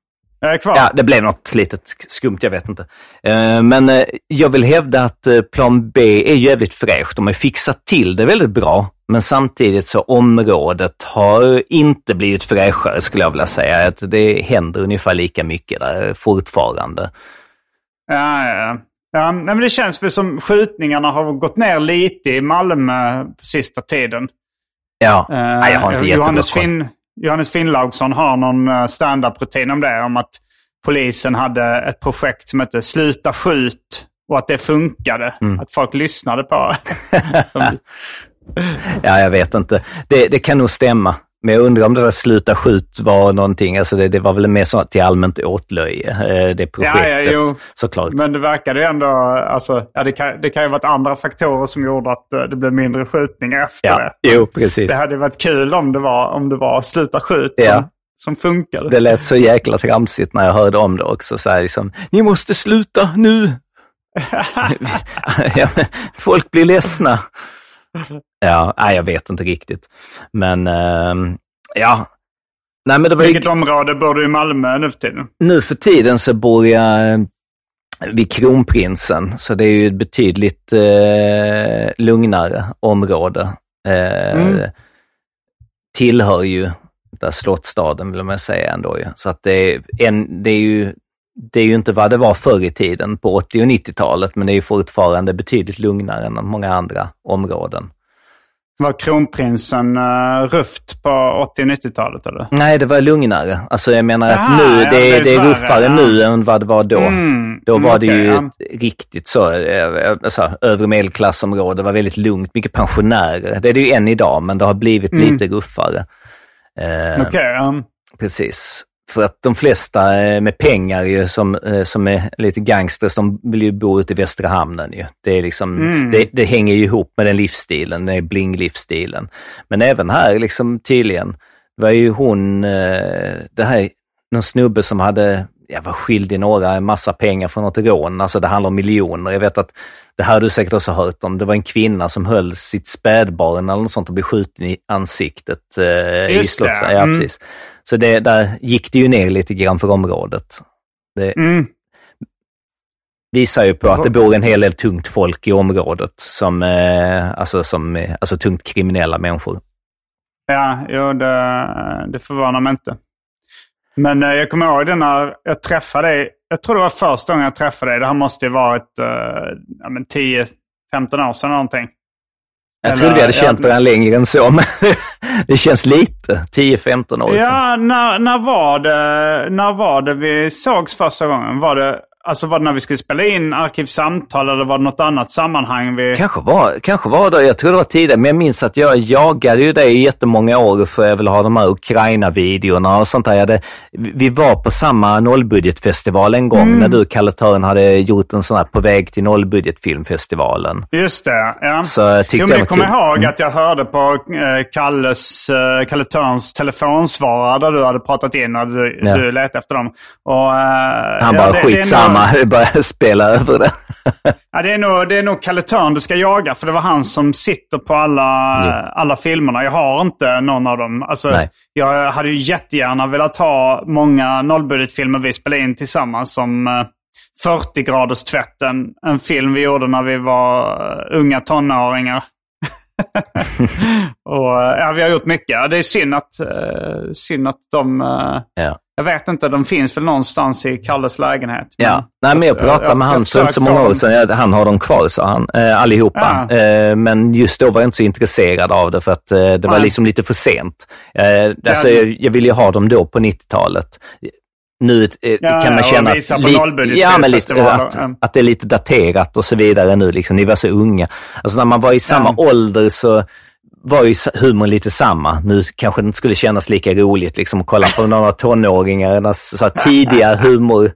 Jag är kvar. Ja, det blev något litet skumt, jag vet inte. Uh, men uh, jag vill hävda att uh, plan B är jävligt fräscht. De har fixat till det väldigt bra. Men samtidigt så området har inte blivit fräschare skulle jag vilja säga. Att det händer ungefär lika mycket där fortfarande. Ja, ja. ja men det känns väl som skjutningarna har gått ner lite i Malmö på sista tiden. Ja, Nej, jag har inte Johannes, Finn, Johannes Finnlaugsson har någon eh, stand-up-rutin om det. Om att polisen hade ett projekt som hette Sluta skjut och att det funkade. Mm. Att folk lyssnade på ja, jag vet inte. Det, det kan nog stämma. Men jag undrar om det där Sluta skjut var någonting, alltså det, det var väl mer så till allmänt åtlöje, eh, det projektet. Ja, ja, jo. Såklart. Men det verkade ju ändå, alltså, ja, det, kan, det kan ju varit andra faktorer som gjorde att eh, det blev mindre skjutningar efter ja, det. Jo, precis. Det hade varit kul om det var, om det var Sluta skjut ja. som, som funkade. Det lät så jäkla tramsigt när jag hörde om det också. Så här, liksom, Ni måste sluta nu! Folk blir ledsna. Ja, nej, jag vet inte riktigt. Men eh, ja. Nej, men det var Vilket ju, område bor du i Malmö nu för tiden? nu för tiden så bor jag eh, vid Kronprinsen, så det är ju ett betydligt eh, lugnare område. Eh, Mm. Tillhör ju där Slottsstaden vill man säga ändå ju. Så att det är, en, det är ju det är ju inte vad det var förr i tiden på 80 och 90-talet, men det är ju fortfarande betydligt lugnare än många andra områden. Var kronprinsen uh, ruft på 80 och 90-talet eller? Nej, det var lugnare. Alltså jag menar Jaha, att nu, ja, det, är- det det är ruffare ja. nu än vad det var då. Mm, Då mm, var det okej, ju ja. riktigt så, eh, alltså, övre medelklassområde, det var väldigt lugnt, mycket pensionärer. Det är det ju än idag, men det har blivit Mm. lite ruffare. Eh, Okej, ja. Precis. För att de flesta eh, med pengar ju, som, eh, som är lite gangsters, de vill ju bo ute i Västra hamnen. Ju. Det, är liksom, Mm. det, det hänger ju ihop med den livsstilen, den är bling-livsstilen. Men även här liksom tydligen, det var ju hon, eh, det här, någon snubbe som hade, jag var skild i några, en massa pengar från något rån, alltså det handlar om miljoner. Jag vet att, det här har du säkert också hört om, det var en kvinna som höll sitt spädbarn eller något sånt och blev skjuten i ansiktet eh, i Just det, slotts... Ja, mm. Så det, där gick det ju ner lite grann för området. Det Mm. visar ju på att det bor en hel del tungt folk i området, som, eh, alltså, som, eh, alltså tungt kriminella människor. Ja, jo, det, det förvånar mig inte. Men eh, jag kommer ihåg det när jag träffade dig. Jag tror det var första gången jag träffade dig. Det här måste ju varit ja, men 10-15 år sedan någonting. Jag trodde vi hade känt varandra längre än så, men det känns lite. 10-15 år sedan. Ja, när, när, var det, när var det vi sågs första gången? Var det, alltså var det när vi skulle spela in Arkivsamtal eller var det något annat sammanhang? Vi... Kanske var, kanske var det, jag tror det var tidigare, men jag minns att jag jagade ju dig i jättemånga år för jag ville ha de här Ukraina-videorna och sånt där. Jag hade, vi var på samma nollbudgetfestival en gång när du, Kalle Tören, hade gjort en sån här På väg till nollbudgetfilmfestivalen. Just det, ja. Så jag tyckte jo, men var jag kommer kul. ihåg Mm. att jag hörde på eh, Kalles, eh, Kalle Törns telefonsvarare där du hade pratat in och du, Ja. du letade efter dem. Och, eh, Han ja, bara, det- det skitsamma, började spela över det. Ja, det, är nog, det är nog Kalle Törn du ska jaga, för det var han som sitter på alla, alla filmerna. Jag har inte någon av dem. Alltså, Nej. jag hade ju jättegärna velat ha många nollbudgetfilmer vi spelade in tillsammans som eh, 40 graders tvätten. En film vi gjorde när vi var eh, unga tonåringar. och, eh, ja, vi har gjort mycket. Det är synd att, uh, synd att de... eh, Ja. jag vet inte, de finns väl någonstans i Kalles lägenhet. men- Ja, nej men jag pratade jag- med jag han för inte så många år sedan. Han har dem kvar, sa han, eh, allihopa. Ja. Eh, men just då var jag inte så intresserad av det för att eh, det var Nej. liksom lite för sent. Eh, alltså, Ja. jag, jag ville ju ha dem då på 90-talet. Nu eh, Ja, kan man känna lite- nollbudgetfilmfestivaler. ja, men lite, att, att det är lite daterat och så vidare nu. Liksom. Ni var så unga. Alltså när man var i samma Ja. ålder så var ju humorn lite samma. Nu kanske det inte skulle kännas lika roligt liksom, att kolla på några tonåringar, så tidiga humor,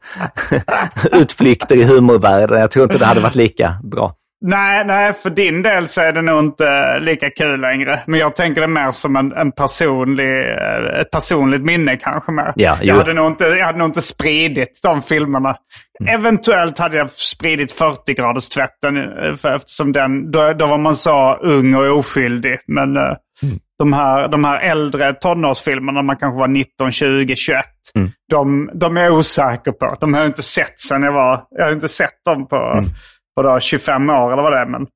utflykter i humorvärlden. Jag tror inte det hade varit lika bra. Nej, nej, för din del så är det nog inte lika kul längre. Men jag tänker det mer som en, en personlig, eh, ett personligt minne kanske mer. Ja, jag, hade nog inte, jag hade nog inte spridit de filmerna. Mm. Eventuellt hade jag spridit 40 graders tvätten eh, för eftersom den, då, då var man så ung och oskyldig. Men eh, Mm. de, här, de här äldre tonårsfilmerna, man kanske var 19, 20, 21. Mm. De, de är jag osäker på. De har jag inte sett sen jag var, jag har inte sett dem på, Mm. på då, 25 år eller vad det är. Men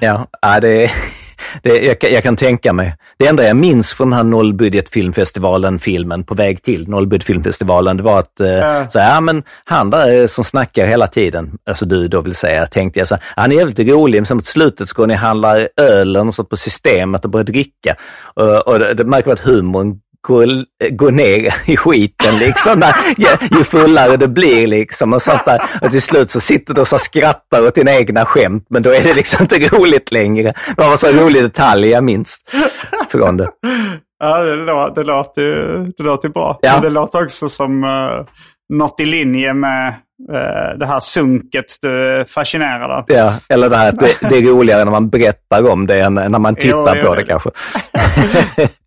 Ja, ja det, det, jag, kan- jag kan tänka mig. Det enda jag minns från den här nollbudgetfilmfestivalen, filmen På väg till nollbudgetfilmfestivalen, det var att eh, Ja. så, ja, men han där eh, som snackar hela tiden, alltså du då vill säga, tänkte jag så här, han är jävligt rolig, men sen på slutet så går ni och handlar öl eller något sånt på systemet och börjar dricka. Och, och det, det märker man att humorn går, går ner i skiten liksom, när, ju, ju fullare det blir liksom och sånt där. Och till slut så sitter du och så skrattar åt dina egna skämt, men då är det liksom inte roligt längre. Det var så rolig detalj jag minns från det. ja, det, lå- det, låter ju det låter bra. Ja. Men det låter också som uh, något i linje med eh, det här sunket du är fascinerad av. Ja, eller det här att det, det är roligare när man berättar om det än när man tittar Jo, jo, på det jo. kanske.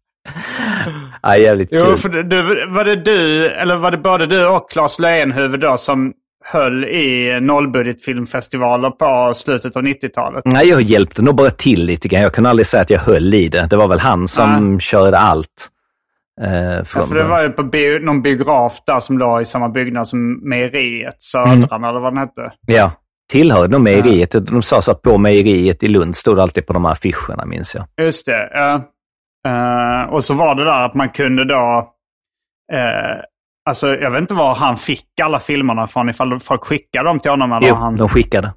ja, jävligt Jo, kul. för du, var det du, eller var det både du och Claes Lejonhufvud då som höll i nollbudgetfilmfestivaler på slutet av 90-talet. Nej, jag hjälpte nog bara till lite grann. Jag kunde aldrig säga att jag höll i det. Det var väl han som Nej. körde allt. Eh, Ja, för det var ju på bio, någon biograf där som låg i samma byggnad som Mejeriet, Södran eller vad den hette. Ja, tillhörde nog mejeriet. De sa så att på mejeriet i Lund stod det alltid på de här affischerna, minns jag. Just det. ja. Eh, och så var det där att man kunde då... eh, alltså jag vet inte var han fick alla filmerna från, ifall folk skickade dem till honom. Eller Jo, han, de skickade.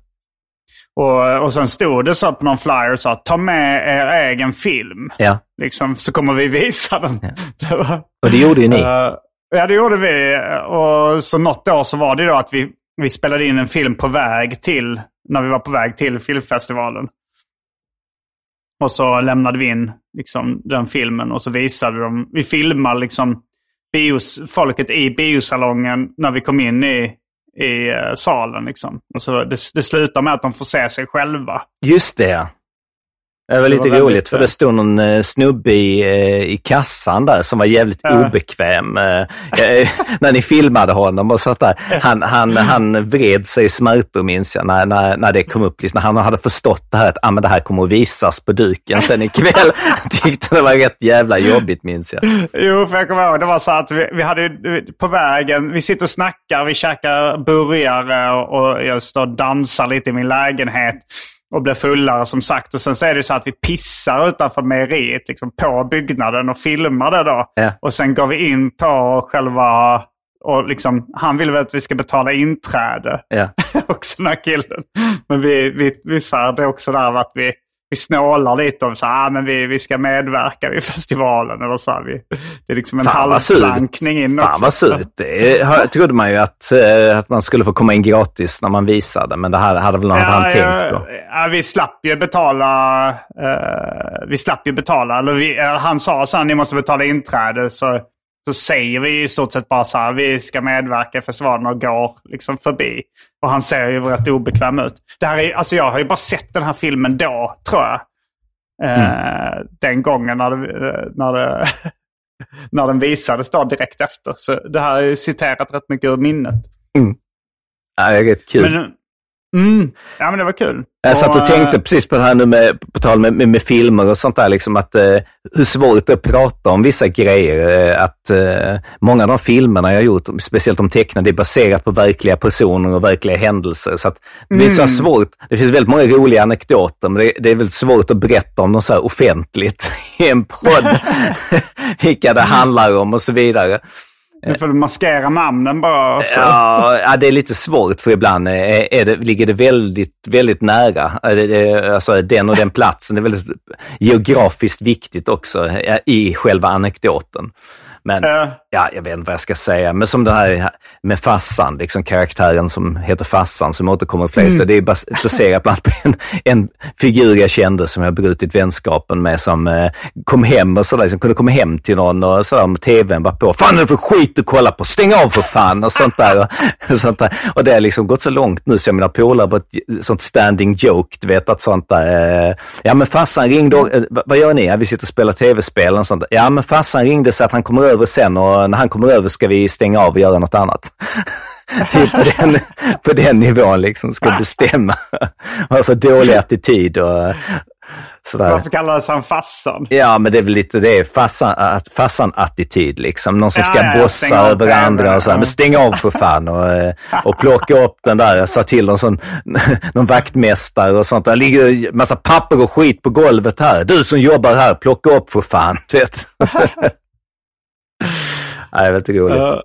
och, och sen stod det så på någon flyer så att ta med er egen film. Ja, Liksom, så kommer vi visa den. Det var, och det gjorde ju ni. Eh, ja, det gjorde vi. Och så något år så var det då att vi, vi spelade in en film på väg till, när vi var på väg till filmfestivalen. Och så lämnade vi in liksom, den filmen och så visade de, vi filmade liksom bios, folket i biosalongen när vi kom in i, i eh, salen. Liksom. Och så det, det slutar med att de får se sig själva. Just det, det var lite var väldigt, roligt för eh, det stod någon eh, snubbe i, eh, i kassan där som var jävligt Ja. obekväm. När ni filmade honom och sånt där. Han, han, han vred sig i smärtor minns jag när, när, när det kom upp. Liksom, när han hade förstått det här att ah, men det här kommer att visas på duken sen ikväll. Tyckte det var rätt jävla jobbigt minns jag. Jo, för jag kommer ihåg, det var så att vi, vi hade ju på vägen, vi sitter och snackar, vi käkar burgare och, och jag står och dansar lite i min lägenhet och blir fullare som sagt. Och sen så är det så att vi pissar utanför mejeriet, liksom på byggnaden och filmar det då. Ja. Och sen går vi in på själva, och liksom, han vill väl att vi ska betala inträde. Ja. också den här killen. Men vi, vi, vi så här, det är också där att vi, vi snålar lite om så ah, men vi, vi ska medverka vid festivalen. Eller så här, vi, det är liksom en Fan halvplankning in Fan också. vad surt. Det har- trodde man ju att, eh, att man skulle få komma in gratis när man visade, men det här hade väl något han tänkt på. ja, vi slapp ju betala. eh, vi slapp ju betala. Eller vi, eh, han sa så här, ni måste betala inträde. Så, så säger vi i stort sett bara så här, vi ska medverka i festivalen och går liksom förbi. Och han ser ju rätt obekväm ut. Det här är, alltså jag har ju bara sett den här filmen då, tror jag. Eh, Den gången när, det, när, det, när den visades då direkt efter. Så det här är citerat rätt mycket ur minnet. Ja, det är rätt kul. Men, mm, ja men det var kul. Jag satt och eh, tänkte precis på det här nu med, på tal med, med, med filmer och sånt där, liksom att eh, hur svårt det är att prata om vissa grejer. Eh, att eh, många av de filmerna jag har gjort, speciellt de tecknade, är baserat på verkliga personer och verkliga händelser. Så att det blir så här svårt. Det finns väldigt många roliga anekdoter, men det, det är väldigt svårt att berätta om dem så offentligt i en podd. Vilka det handlar om och så vidare. Nu får du maskera namnen bara. Alltså. Så. Ja, det är lite svårt för ibland eh, är, det, ligger det väldigt, väldigt nära. Eh, alltså den och den platsen det är väldigt geografiskt viktigt också eh, i själva anekdoten. Men Eh. ja, jag vet inte vad jag ska säga. Men som det här med Fassan, liksom karaktären som heter Fassan som återkommer flera mm. Det är bas baserat bland annat på en, en figur jag kände som jag brutit vänskapen med som eh, kom hem och sådär, som kunde komma hem till någon och sådär om tvn var på. Fan är det för skit att kolla på? Stäng av för fan! Och sånt där. Och, sånt där. och det har liksom gått så långt nu så jag mina polare på ett sånt standing joke, du vet att sånt där. Eh, ja men farsan ringde, och, eh, vad gör ni? Ja, vi sitter och spelar tv-spel och sånt. Ja men farsan ringde så att han kommer över sen och när han kommer över ska vi stänga av och göra något annat. typ på den, på den nivån liksom, ska bestämma. ha så dålig attityd och sådär. Varför kallades han Fassan? Ja, men det är väl lite det, farsan-attityd liksom. Någon som Ja, ska ja, bossa över TV:n, andra och så här. ja. Men stäng av för fan och, och plocka upp den där. Jag sa till någon, sån, någon vaktmästare och sånt. Det ligger massa papper och skit på golvet här. Du som jobbar här, plocka upp för fan. Vet. Det är väldigt roligt. Eh,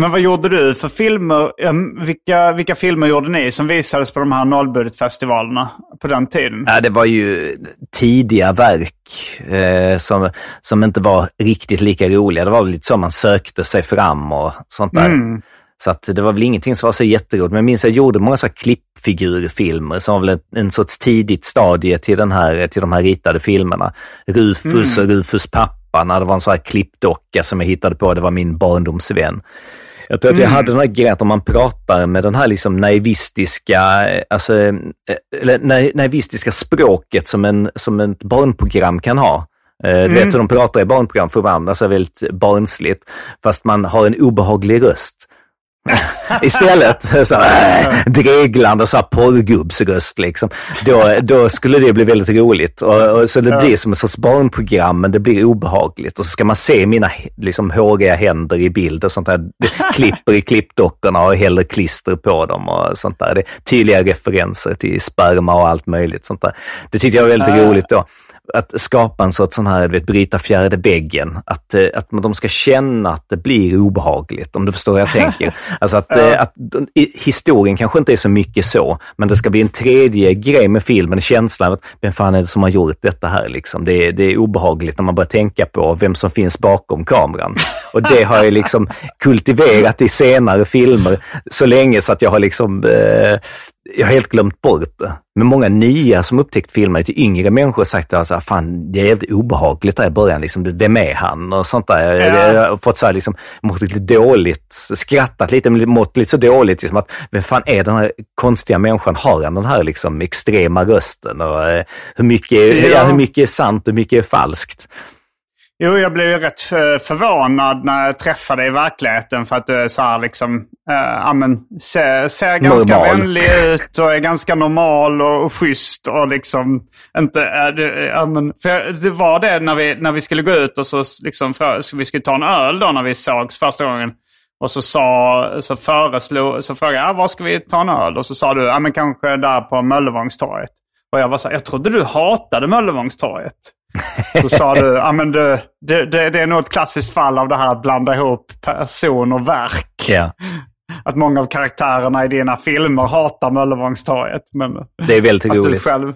men vad gjorde du för filmer? em, vilka, vilka filmer gjorde ni som visades på de här nollbudgetfestivalerna på den tiden? Ja, det var ju tidiga verk eh, som, som inte var riktigt lika roliga. Det var lite så man sökte sig fram och sånt där. Mm. Så att det var väl ingenting som var så jätteroligt. Men jag minns att jag gjorde många så här klippfigurfilmer som var väl en, en sorts tidigt stadie till, den här, till de här ritade filmerna. Rufus och Rufus pappa, när det var en sån här klippdocka som jag hittade på. Det var min barndomsvän. Jag tror att jag hade den här grejen att om man pratar med den här liksom naivistiska, alltså, eh, eller na- naivistiska språket som, en, som ett barnprogram kan ha. Eh, Du vet hur de pratar i barnprogram för ibland, alltså väldigt barnsligt, fast man har en obehaglig röst. Istället så här, dreglande så här porrgubbsröst liksom. Då, då skulle det bli väldigt roligt. Och, och så det blir som ett sorts barnprogram, men det blir obehagligt. Och så ska man se mina liksom, håriga händer i bild och sånt där. Klipper i klippdockorna och häller klister på dem och sånt där. Det är tydliga referenser till sperma och allt möjligt sånt där. Det tyckte jag var väldigt roligt då att skapa en sorts sån här, vet, bryta fjärde väggen. Att, eh, att de ska känna att det blir obehagligt, om du förstår vad jag tänker. Alltså att, ja. att historien kanske inte är så mycket så, men det ska bli en tredje grej med filmen, känslan av att vem fan är det som har gjort detta här liksom? Det är, det är obehagligt när man börjar tänka på vem som finns bakom kameran. Och det har jag liksom kultiverat i senare filmer så länge så att jag har liksom eh, jag har helt glömt bort det. Men många nya som upptäckt filmer till yngre människor har sagt att alltså, fan, det är helt obehagligt där i början. Liksom, vem är han? Och sånt där. Ja. Jag har fått så här, liksom, mått lite dåligt, skrattat lite, mått lite så dåligt. Liksom, att, vem fan är den här konstiga människan? Har han den här liksom, extrema rösten? Och, eh, hur, mycket, ja. Ja, hur mycket är sant och hur mycket är falskt? Jo, jag blev ju rätt förvånad när jag träffade dig i verkligheten för att du är så här liksom, äh, men, ser, ser ganska normal. vänlig ut och är ganska normal och, och schysst och liksom inte, äh, det, ja, men, för det var det när vi, när vi skulle gå ut och så liksom, för, så vi skulle ta en öl då när vi sågs första gången. Och så, sa, så föreslog, så frågade jag, var ska vi ta en öl? Och så sa du, ja men kanske där på Möllevångstorget. Och jag var så här, jag trodde du hatade Möllevångstorget. Så sa du, ja men det, det, det, är nog ett klassiskt fall av det här att blanda ihop person och verk. Ja. Att många av karaktärerna i dina filmer hatar Möllevångstorget. Men det är väldigt roligt. Du själv,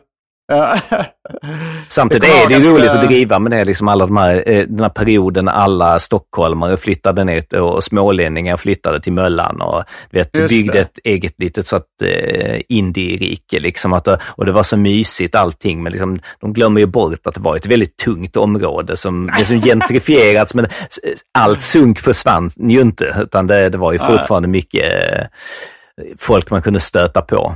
Samtidigt är det ju roligt att driva med det, liksom alla de här, eh, den här perioden alla stockholmare flyttade ner och smålänningar flyttade till Möllan och vet, byggde det. ett eget litet så att eh, indie-rike. Liksom, att, och det var så mysigt allting, men liksom, de glömmer ju bort att det var ett väldigt tungt område som, det som gentrifierats, men allt sunk försvann ju inte, utan det, det var ju fortfarande mycket eh, folk man kunde stöta på.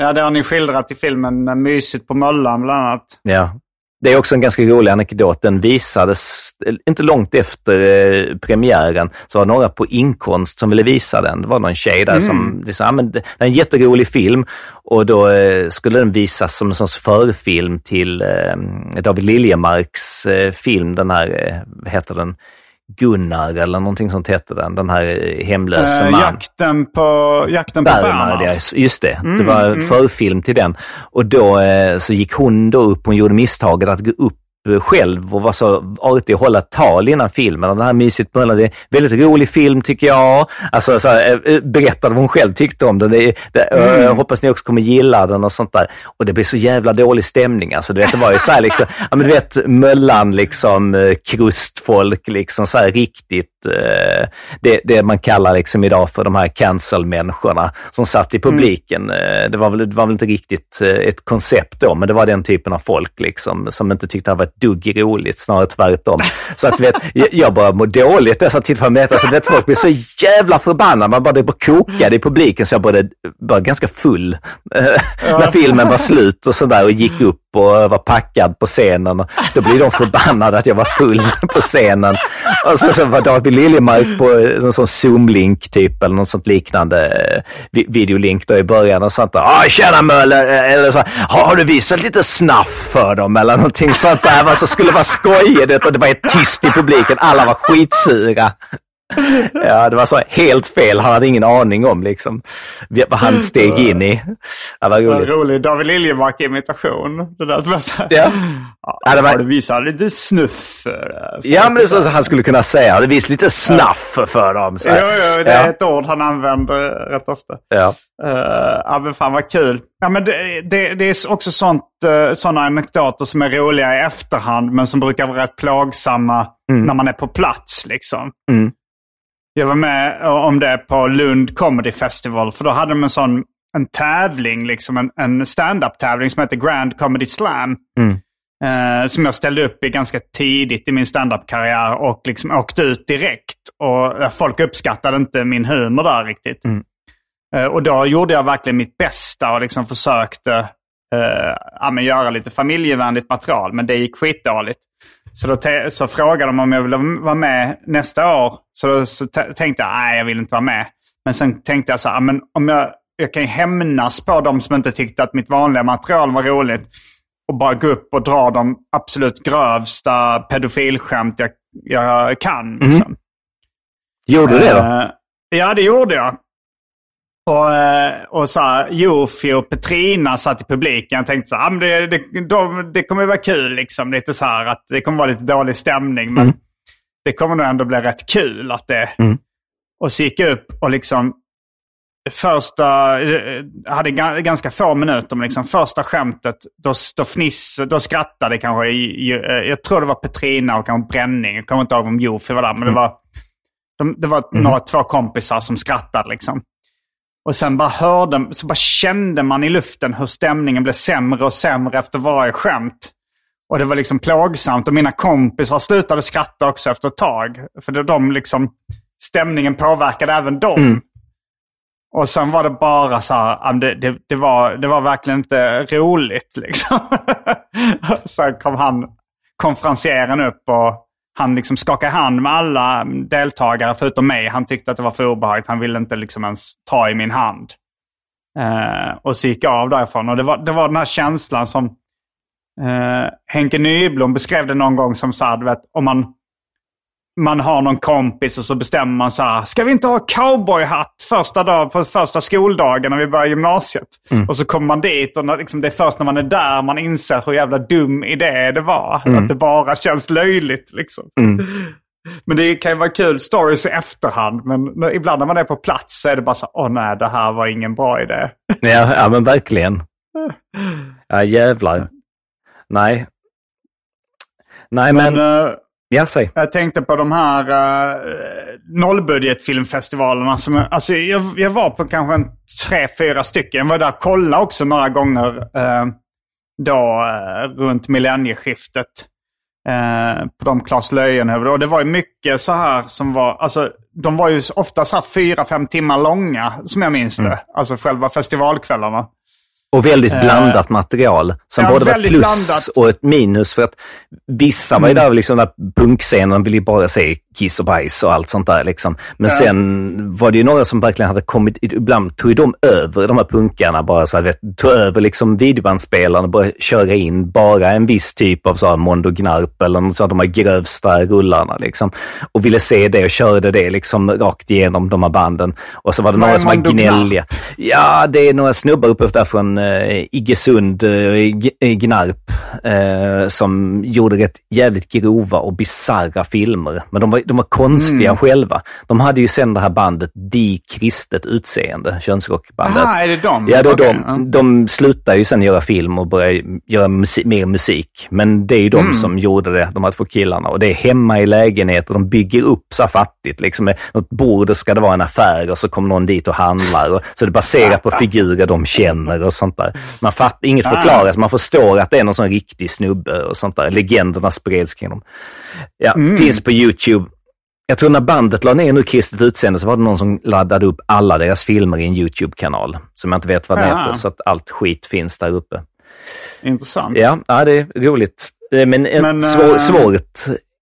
Ja, det har ni skildrat i filmen Mysigt på Möllan bland annat. Ja. Det är också en ganska rolig anekdot. Den visades inte långt efter eh, premiären. Så var det några på inkomst som ville visa den. Det var någon tjej där mm. som liksom, ja, men det är en jätterolig film och då eh, skulle den visas som en sorts förfilm till eh, David Liljemarks film, den här, vad heter den? Gunnar eller någonting sånt hette den. Den här hemlöse äh, man. Jakten på, jakten på Bernhard. Just det. Mm, det var mm. förfilm till den. Och då eh, så gick hon då upp, hon gjorde misstaget att gå upp själv och var så artig att hålla tal innan filmen. Och den här Mysigt på det är väldigt rolig film tycker jag. Alltså så här, eh, berättade vad hon själv tyckte om den. Det, det, mm. Jag hoppas ni också kommer gilla den och sånt där. Och det blir så jävla dålig stämning. Alltså, du vet, det var ju så här liksom, ja men du vet Möllan liksom, eh, krustfolk liksom så här riktigt Eh, det, det man kallar liksom idag för de här cancel-människorna som satt i publiken. Mm. Det, var väl, det var väl inte riktigt eh, ett koncept då, men det var den typen av folk liksom som inte tyckte det var ett dugg roligt, snarare tvärtom. Så att vet, jag bara mår dåligt dessa tillfällen. Alltså, vet, folk blir så jävla förbannade, man bara, det bara kokade i publiken så jag bara, var ganska full ja. när filmen var slut och sådär och gick upp och var packad på scenen. Då blir de förbannade att jag var full på scenen. Och så, så var David Liljemark på någon sån Zoom-link typ eller något sånt liknande eh, videolink då i början och sånt där. Ah, tjena Möller! Eh, eller så, har du visat lite snaff för dem eller någonting sånt där? Alltså, Vad som skulle vara skojigt och det var helt tyst i publiken. Alla var skitsura ja, det var så helt fel. Han hade ingen aning om liksom vad han steg in i. Det var roligt. rolig David Liljemark-imitation. Det där ja. ja, det var... Har du visat lite snuff? För ja, men det så han skulle kunna säga. Det visat lite snaff för dem. Så jo, jo, det är ja. ett ord han använder rätt ofta. Ja. Uh, ja, men fan vad kul. Ja, men det, det, det är också sånt, uh, sådana anekdoter som är roliga i efterhand, men som brukar vara rätt plågsamma mm. när man är på plats. Liksom. Mm. Jag var med om det på Lund Comedy Festival. För då hade de en sån en tävling, liksom en, en stand-up-tävling som heter Grand Comedy Slam. Mm. Eh, som jag ställde upp i ganska tidigt i min stand-up-karriär och liksom åkte ut direkt. Och folk uppskattade inte min humor där riktigt. Mm. Eh, och då gjorde jag verkligen mitt bästa och liksom försökte eh, ja, göra lite familjevänligt material. Men det gick skitdåligt. Så då så frågade de om jag ville vara med nästa år. Så, så tänkte jag, nej jag vill inte vara med. Men sen tänkte jag så här, men om jag, jag kan ju hämnas på de som inte tyckte att mitt vanliga material var roligt. Och bara gå upp och dra de absolut grövsta pedofilskämt jag, jag kan. Liksom. Gjorde du det då? Eh, ja, det gjorde jag. Och, eh, och så här, Jofi och Petrina satt i publiken. Jag tänkte så här, "Ah, det, det, de, det kommer vara kul liksom. Lite så här att det kommer vara lite dålig stämning. Men Mm. det kommer nog ändå bli rätt kul att det... Mm. Och så gick jag upp och liksom första, eh, hade ga- ganska få minuter, men liksom första skämtet, då, då, fniss, då skrattade kanske, eh, jag tror det var Petrina och kanske Bränning, jag kommer inte ihåg om Jofi var där, men det var, de, det var några, två kompisar som skrattade liksom. Och sen bara hörde, så bara kände man i luften hur stämningen blev sämre och sämre efter varje skämt. Och det var liksom plågsamt och mina kompisar slutade skratta också efter ett tag. För de liksom, stämningen påverkade även dem. Och sen var det bara så här, det, det, det, var, det var verkligen inte roligt liksom. sen kom han, konferencieren upp och han liksom skakade hand med alla deltagare förutom mig. Han tyckte att det var för obehagligt. Han ville inte liksom ens ta i min hand. Eh, och så gick jag av därifrån. Och det var, det var den här känslan som eh, Henke Nyblom beskrev det någon gång som så här, du vet, om man, man har någon kompis och så bestämmer man så här, ska vi inte ha cowboyhatt första dag, på första skoldagen när vi börjar gymnasiet? Och så kommer man dit och när, liksom, det är först när man är där man inser hur jävla dum idé det var. Att det bara känns löjligt liksom. Men det kan ju vara kul stories i efterhand. Men ibland när man är på plats så är det bara så åh nej, det här var ingen bra idé. Ja, ja men verkligen. Ja, jävlar. Nej. Nej, men... Men, eh, ja, säg. Jag tänkte på de här uh, nollbudgetfilmfestivalerna. Som, alltså, jag, jag var på kanske en tre, fyra stycken. Jag var där och kollade också några gånger eh, då eh, runt millennieskiftet. Eh, på de Klas Löjenhövud. Och det var ju mycket så här som var, alltså de var ju ofta så här fyra, fem timmar långa som jag minns det. Alltså själva festivalkvällarna. Och väldigt blandat material. Som Eh, ja, både var ett plus blandat. och ett minus. För att vissa var ju där liksom där punkscenen ville ju bara se kiss och bajs och allt sånt där. Liksom. Men sen var det ju några som verkligen hade kommit, ibland tog de över de här punkarna bara så här, vet, tog över liksom videobandspelaren och började köra in bara en viss typ av så här Mondo Gnarp eller något sånt, de här grövsta rullarna liksom. Och ville se det och körde det liksom rakt igenom de här banden. Och så var det några som var gnälliga. Ja, det är några snubbar uppe där från uh, Iggesund, uh, Gnarp, eh, som gjorde rätt jävligt grova och bizarra filmer. Men de var, de var konstiga Mm. själva. De hade ju sen det här bandet De Kristet Utseende, könsrockbandet. Aha, är det de? Ja, då, Okej, de, ja. de slutade ju sen göra film och började göra musik, mer musik. Men det är ju de Mm. som gjorde det, de här två killarna. Och det är hemma i lägenheter, de bygger upp så här fattigt. Liksom med något bord och ska det vara en affär och så kommer någon dit och handlar. Och, så det är baserat på figurer de känner och sånt där. Man fattar, inget Ah. förklarat, man förstår att det är någon sån riktig snubbe och sånt där. Legenderna spreds kring dem. Ja, Mm. finns på YouTube. Jag tror när bandet la ner nu Kristet Utseende så var det någon som laddade upp alla deras filmer i en YouTube-kanal. Som jag inte vet vad den Ja. heter, så att allt skit finns där uppe. Intressant. Ja, ja det är roligt. Eh, Men, en Men, svår, eh, svårt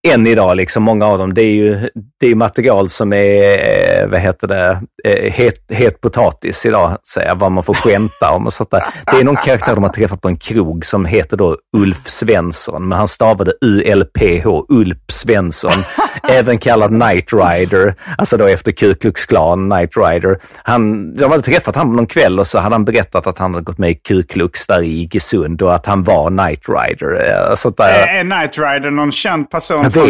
än idag, liksom många av dem, det är ju det är material som är, eh, vad heter det, eh, het, het potatis idag, säga, vad man får skämta om och sånt där. Det är någon karaktär de har träffat på en krog som heter då Ulf Svensson, men han stavade U-L-P-H, Ulf Svensson, även kallad Knight Rider, alltså då efter Ku Klux Klan, Knight Rider. Han, de hade träffat honom någon kväll och så hade han berättat att han hade gått med i Ku Klux där i Iggesund och att han var Knight Rider. eh, Sånt där. Är, Knight Rider någon känd person från.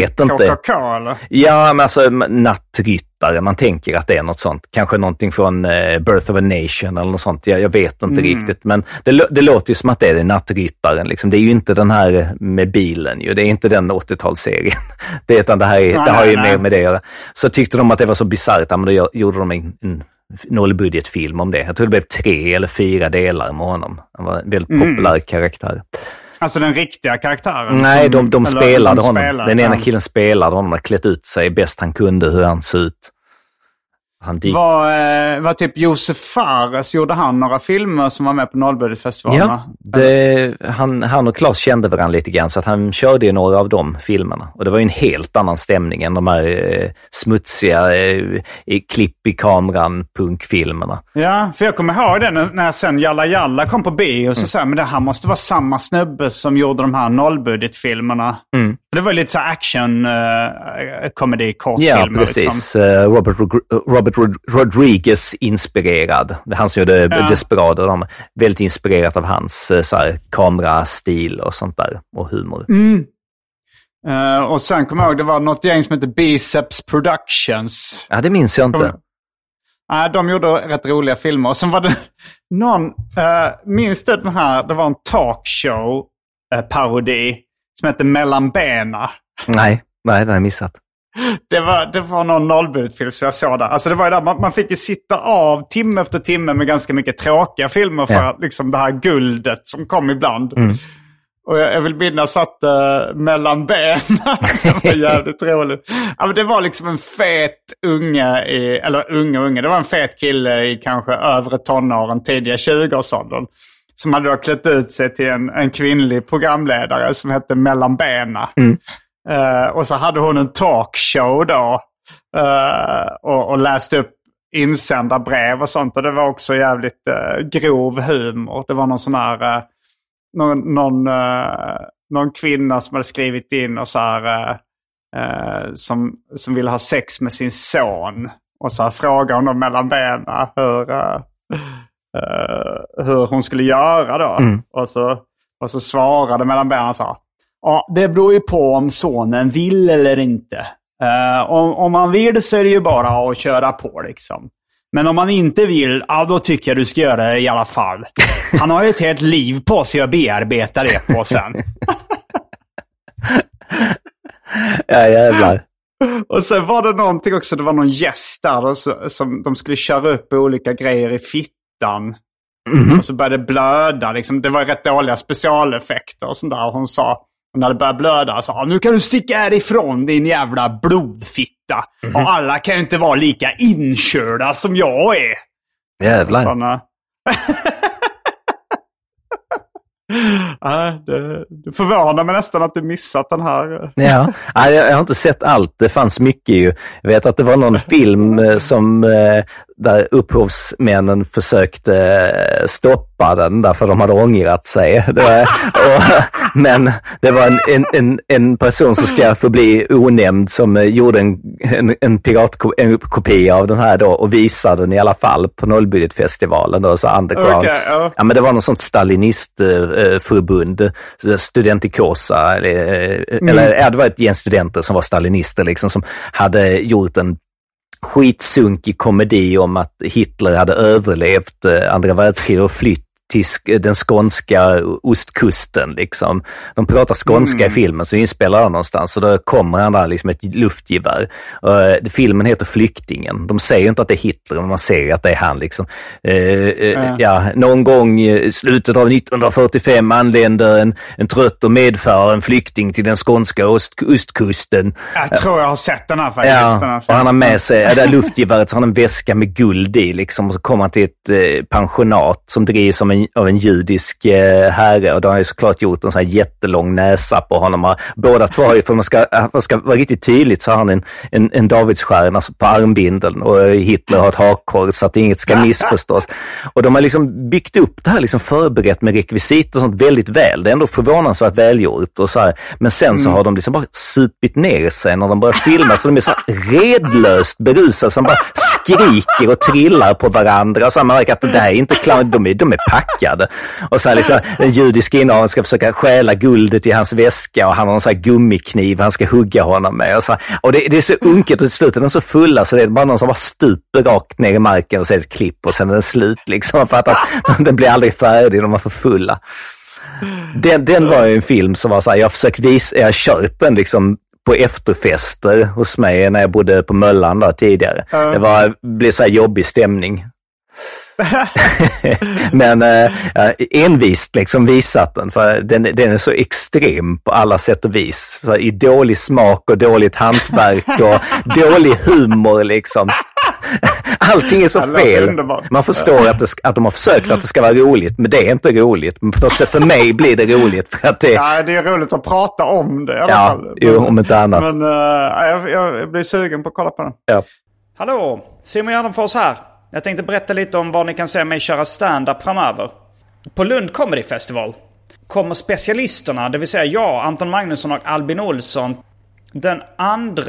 KKK eller? Ja, men alltså nattryttare, man tänker att det är något sånt. Kanske någonting från eh, Birth of a Nation eller något sånt. Jag, jag vet inte riktigt, men det, det låter ju som att det är nattryttaren. Liksom. Det är ju inte den här med bilen, ju. det är inte den 80-talsserien. Det, utan det, här är, Nej, det har ju nej. mer med det att göra. Så tyckte de att det var så bisarrt, men då gjorde de en, en nollbudgetfilm om det. Jag tror det blev tre eller fyra delar med honom. Han var en väldigt populär karaktär. Alltså den riktiga karaktären? Nej, de, de spelade de honom. spelar, Den ena killen spelade honom och klätt ut sig bäst han kunde hur han såg ut. Han dyk... Var, eh, var typ Josef Fares, gjorde han några filmer som var med på Nollbudgetfestivalen? Ja, det, han, han och Claes kände varandra lite grann så att han körde ju några av de filmerna. Och det var ju en helt annan stämning än de här eh, smutsiga eh, klipp i kameran punkfilmerna. Ja, för jag kommer ihåg det när, när sen Jalla Jalla kom på bio. Och så mm. sa jag, men det här måste vara samma snubbe som gjorde de här nollbudgetfilmerna. Mm. Det var lite så action uh, komedi kortfilmer. Ja, precis. Liksom. Robert, Robert Rodriguez-inspirerad. Det är han som gjorde ja. Desperado. De, väldigt inspirerat av hans så här, kamerastil och sånt där. Och humor. Mm. Uh, och sen kommer jag ihåg, det var något gäng som hette Biceps Productions. Ja, det minns jag inte. Nej, uh, de gjorde rätt roliga filmer. Och sen var det någon, uh, minns du den här, det var en talkshow-parodi som hette Mellan bena. Nej, nej, den har jag missat. Det var, det var någon nollbudgetfilm som jag såg där. Alltså det var där, man, man, fick ju sitta av timme efter timme med ganska mycket tråkiga filmer för ja. liksom det här guldet som kom ibland. Mm. Och jag, jag vill minnas att uh, mellan benen, det var jävligt roligt. Ja, men det var liksom en fet unge, i, eller unge unge, det var en fet kille i kanske övre tonåren, tidiga 20-årsåldern. Som hade då klätt ut sig till en, en kvinnlig programledare som hette Mellan benen. Mm. Uh, och så hade hon en talkshow då. Uh, och, och läste upp insända brev och sånt. Och det var också jävligt uh, grov humor. Det var någon sån här... Uh, någon, någon, någon kvinna som hade skrivit in och så här... som, som ville ha sex med sin son. Och så frågade hon dem mellan benen hur, hur hon skulle göra då. Mm. Och, så, och så svarade mellan benen och sa Ja, det beror ju på om sonen vill eller inte. Uh, om, om man vill så är det ju bara att köra på liksom. Men om man inte vill, ja då tycker jag du ska göra det i alla fall. Han har ju ett helt liv på sig att bearbeta det på sen. ja jävlar. Och sen var det någonting också, det var någon gäst där som de skulle köra upp olika grejer i fittan. Mm. Och så började det blöda. Liksom. Det var rätt dåliga specialeffekter och sånt där. Och hon sa, hon hade börjat blöda sa nu kan du sticka härifrån din jävla blodfitta. Mm. Och alla kan ju inte vara lika inkörda som jag är. Jävlar. Såna... det, det förvånar mig nästan att du missat den här. Ja, jag, jag har inte sett allt. Det fanns mycket ju. Jag vet att det var någon film eh, som eh, där upphovsmännen försökte eh, stoppa den därför de hade ångrat sig. Det var, och, men det var en, en, en, en, person som ska få bli onämnd som eh, gjorde en, en, en piratkopia av den här då och visade den i alla fall på Nollbudgetfestivalen då, så underground. Okay, oh. Ja, men det var något sånt stalinistförbund, Studentikosa, eller, mm. eller ja, det var ett gäng studenter som var stalinister liksom som hade gjort en skitsunkig komedi om att Hitler hade överlevt eh, andra världskriget och flytt till den skånska ostkusten. Liksom. De pratar skånska mm. i filmen, så inspelar han någonstans och då kommer han där liksom ett luftgevär. Uh, filmen heter Flyktingen. De säger inte att det är Hitler, men man ser att det är han. Liksom. Uh, uh, ja, någon gång i slutet av 1945 anländer en, en trött och medfaren flykting till den skånska ost, ostkusten. Jag tror jag har sett den här faktiskt. Ja, och han har med sig, det luftgeväret har han en väska med guld i liksom, och så kommer han till ett pensionat som drivs som en av en judisk eh, herre och de har ju såklart gjort en sån här jättelång näsa på honom. Båda två har ju, för man ska, man ska vara riktigt tydligt, så har han en, en, en Davidsstjärna på armbindeln och Hitler har ett hakkors så att inget ska missförstås. Och de har liksom byggt upp det här, liksom förberett med rekvisit och sånt väldigt väl. Det är ändå förvånansvärt välgjort och så här. Men sen så mm. har de liksom bara supit ner sig när de börjar filma så de är så redlöst berusade som bara skriker och trillar på varandra. Och så man märker att det där är inte clown, de är, de är packade. Och så här liksom, den judiska innehavaren ska försöka stjäla guldet i hans väska och han har en sån här gummikniv han ska hugga honom med. Och, så, och det, det, är så unket och till slut är de så fulla så det är bara någon som bara stuper rakt ner i marken och så är det ett klipp och sen är den slut liksom. För att den blir aldrig färdig, de är för fulla. Den, den var ju en film som var så här, jag har försökt visa, jag har kört den liksom på efterfester hos mig när jag bodde på Möllan där tidigare. Mm. Det var, blev så här jobbig stämning. Men äh, envist liksom visat den, för den, den är så extrem på alla sätt och vis. Så I dålig smak och dåligt hantverk och dålig humor liksom. Allting är så fel. Man förstår att, det, att de har försökt att det ska vara roligt, men det är inte roligt. Men på något sätt för mig blir det roligt för att det... Ja, det är roligt att prata om det i alla Ja, fall. jo, om inte annat. Men eh, jag, jag blir sugen på att kolla på den. Ja. Hallå! Simon Gärdenfors här. Jag tänkte berätta lite om var ni kan se mig köra stand-up framöver. På Lund Comedy Festival kommer specialisterna, det vill säga jag, Anton Magnusson och Albin Olsson. Den 2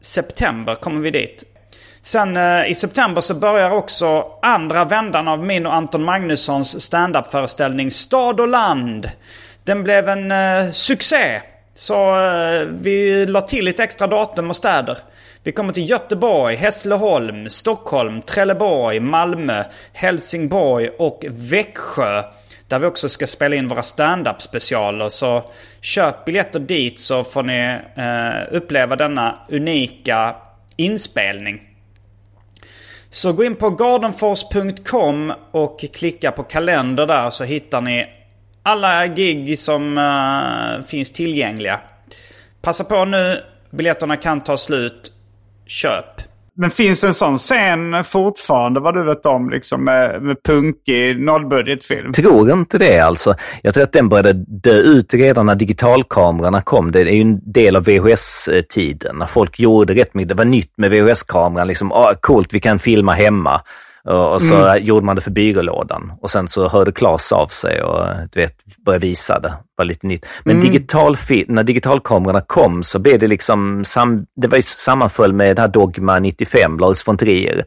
september kommer vi dit. Sen eh, i september så börjar också andra vändan av min och Anton Magnussons stand-up-föreställning Stad och land. Den blev en eh, succé. Så eh, vi la till lite extra datum och städer. Vi kommer till Göteborg, Hässleholm, Stockholm, Trelleborg, Malmö, Helsingborg och Växjö. Där vi också ska spela in våra stand-up specialer. Så köp biljetter dit så får ni eh, uppleva denna unika inspelning. Så gå in på gardenfors.com och klicka på kalender där så hittar ni alla gig som uh, finns tillgängliga. Passa på nu, biljetterna kan ta slut. Köp. Men finns det en sån scen fortfarande vad du vet om liksom med, med punkig nollbudgetfilm? tror inte det alltså. Jag tror att den började dö ut redan när digitalkamerorna kom. Det är ju en del av VHS-tiden. När folk gjorde rätt mycket. Det var nytt med VHS-kameran. Liksom, ah, coolt, vi kan filma hemma. Och så gjorde man det för byrålådan. Och sen så hörde Claes av sig och du vet, började visa det. var lite nytt. Men digital, när digitalkamerorna kom så blev det liksom, sam, det var ju sammanföll med det här Dogma 95, Lars von Trier.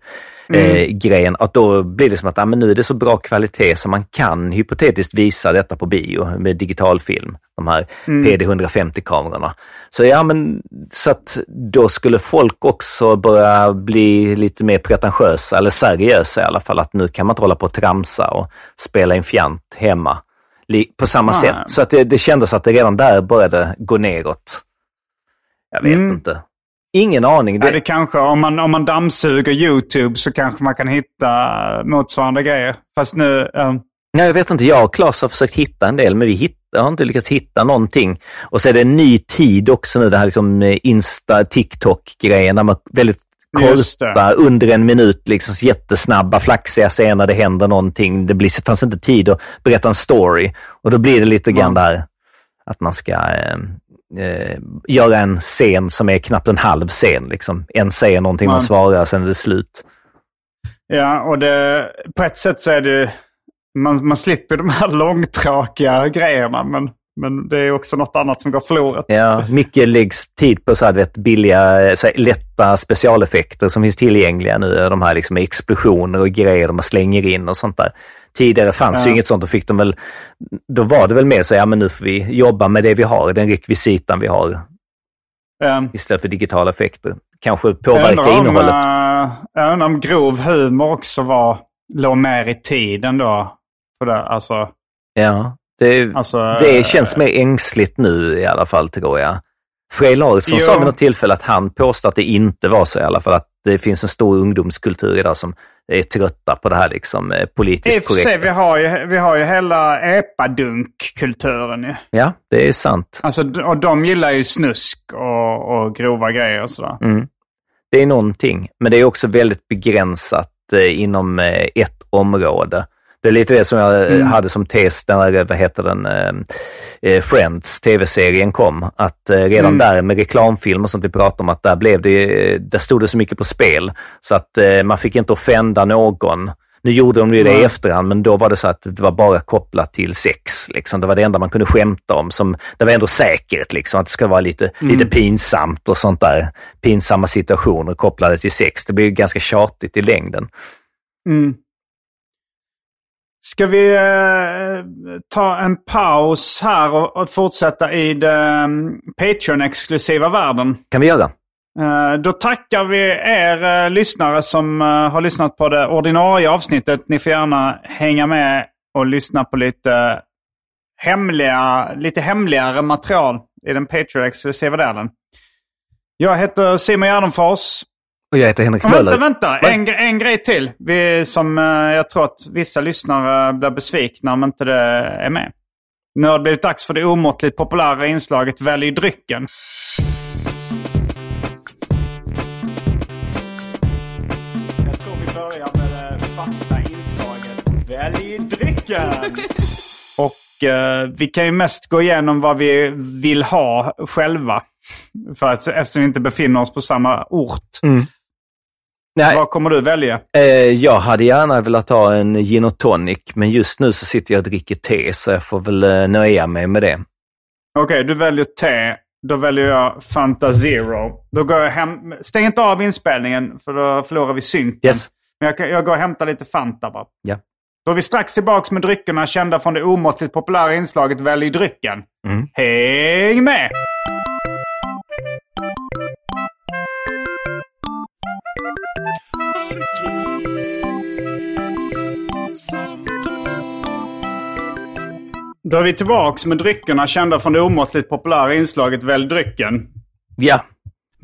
Eh, grejen, att då blir det som att ah, men nu är det så bra kvalitet så man kan hypotetiskt visa detta på bio med digitalfilm. De här PD150-kamerorna. Så ja, men så att då skulle folk också börja bli lite mer pretentiösa, eller seriösa i alla fall, att nu kan man inte hålla på och tramsa och spela in fjant hemma på samma Nej. sätt. Så att det, det kändes att det redan där började gå neråt. Jag vet Mm. inte. Ingen aning. Det... Ja, det kanske, om man, om man dammsuger YouTube så kanske man kan hitta motsvarande grejer. Fast nu... eh, Nej, jag vet inte. Jag och Claes har försökt hitta en del, men vi hitt, har inte lyckats hitta någonting. Och så är det en ny tid också nu, det här liksom eh, Insta, TikTok-grejen, där man väldigt korta, under en minut, liksom jättesnabba, flaxiga scener, det händer någonting. Det blir, fanns inte tid att berätta en story. Och då blir det lite grann där att man ska eh, eh, göra en scen som är knappt en halv scen. Liksom. En säger någonting, Ja. man svarar, sen är det slut. Ja, och det, på ett sätt så är det... Man, man slipper de här långtråkiga grejerna, men, men det är också något annat som går förlorat. Ja, mycket läggs tid på så här, vet, billiga, så här, lätta specialeffekter som finns tillgängliga nu. De här liksom explosioner och grejer de slänger in och sånt där. Tidigare fanns ju Ja. inget sånt. Då fick de väl, då var det väl mer så, ja men nu får vi jobba med det vi har, den rekvisitan vi har, Um, istället för digitala effekter. Kanske påverka om, innehållet. eh, jag undrar om grov humor också var, låg mer i tiden då. För det, alltså, Ja, det, alltså, det känns mer ängsligt nu i alla fall, tror jag. Frej Larsson sa vid något tillfälle att han påstod att det inte var så i alla fall, att det finns en stor ungdomskultur idag som är trötta på det här liksom eh, politiskt för sig, korrekta. vi har ju, vi har ju hela epadunk-kulturen ju. Ja, det är sant. Alltså, och de gillar ju snusk och, och grova grejer och sådär. Mm. Det är någonting, men det är också väldigt begränsat eh, inom eh, ett område. Det är lite det som jag eh, Mm. hade som tes när, vad heter den, eh, eh, Friends, tv-serien kom. Att eh, redan Mm. där med reklamfilm och sånt vi pratade om, att där blev det, där stod det så mycket på spel. Så att eh, man fick inte offenda någon. Nu gjorde de ju det i Nej. efterhand, men då var det så att det var bara kopplat till sex. Liksom. Det var det enda man kunde skämta om. Som, det var ändå säkert, liksom, att det ska vara lite, lite pinsamt och sånt där. Pinsamma situationer kopplade till sex. Det blir ganska tjatigt i längden. Mm. Ska vi eh, ta en paus här och, och fortsätta i den Patreon-exklusiva världen? kan vi göra. Eh, Då tackar vi er eh, lyssnare som eh, har lyssnat på det ordinarie avsnittet. Ni får gärna hänga med och lyssna på lite, hemliga, lite hemligare material i den Patreon-exklusiva delen. Jag heter Simon Gärdenfors. Och jag heter Henrik Möller. Vänta, vänta. En, en grej till. Vi, som eh, jag tror att vissa lyssnare blir besvikna om inte det är med. Nu har det blivit dags för det omåttligt populära inslaget Välj drycken. Jag tror Välj drycken! Och eh, vi kan ju mest gå igenom vad vi vill ha själva. För att, eftersom vi inte befinner oss på samma ort. Nej, Vad kommer du välja? eh, jag hade gärna velat ha en gin och tonic, men just nu så sitter jag och dricker te, så jag får väl eh, nöja mig med det. Okej, du väljer te. Då väljer jag Fanta Zero. Då går jag hem. Stäng inte av inspelningen för då förlorar vi synken. Yes. Men jag, jag går och hämtar lite Fanta bara. Ja. Då är vi strax tillbaks med dryckerna kända från det omåttligt populära inslaget Välj drycken. Mm. Häng med! Då är vi tillbaks med dryckerna kända från det omåttligt populära inslaget Välj drycken. Ja,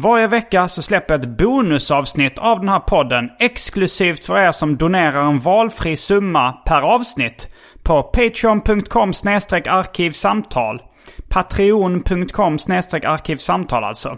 Varje vecka så släpper jag ett bonusavsnitt av den här podden exklusivt för er som donerar en valfri summa per avsnitt på patreon.com arkivsamtal. Patreon.com arkivsamtal alltså.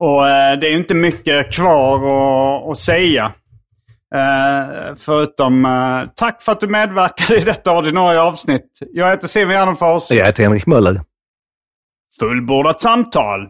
Och eh, det är inte mycket kvar att, att säga. Eh, förutom eh, tack för att du medverkade i detta ordinarie avsnitt. Jag heter Simon Gärdenfors. jag heter Henrik Möller. Fullbordat samtal.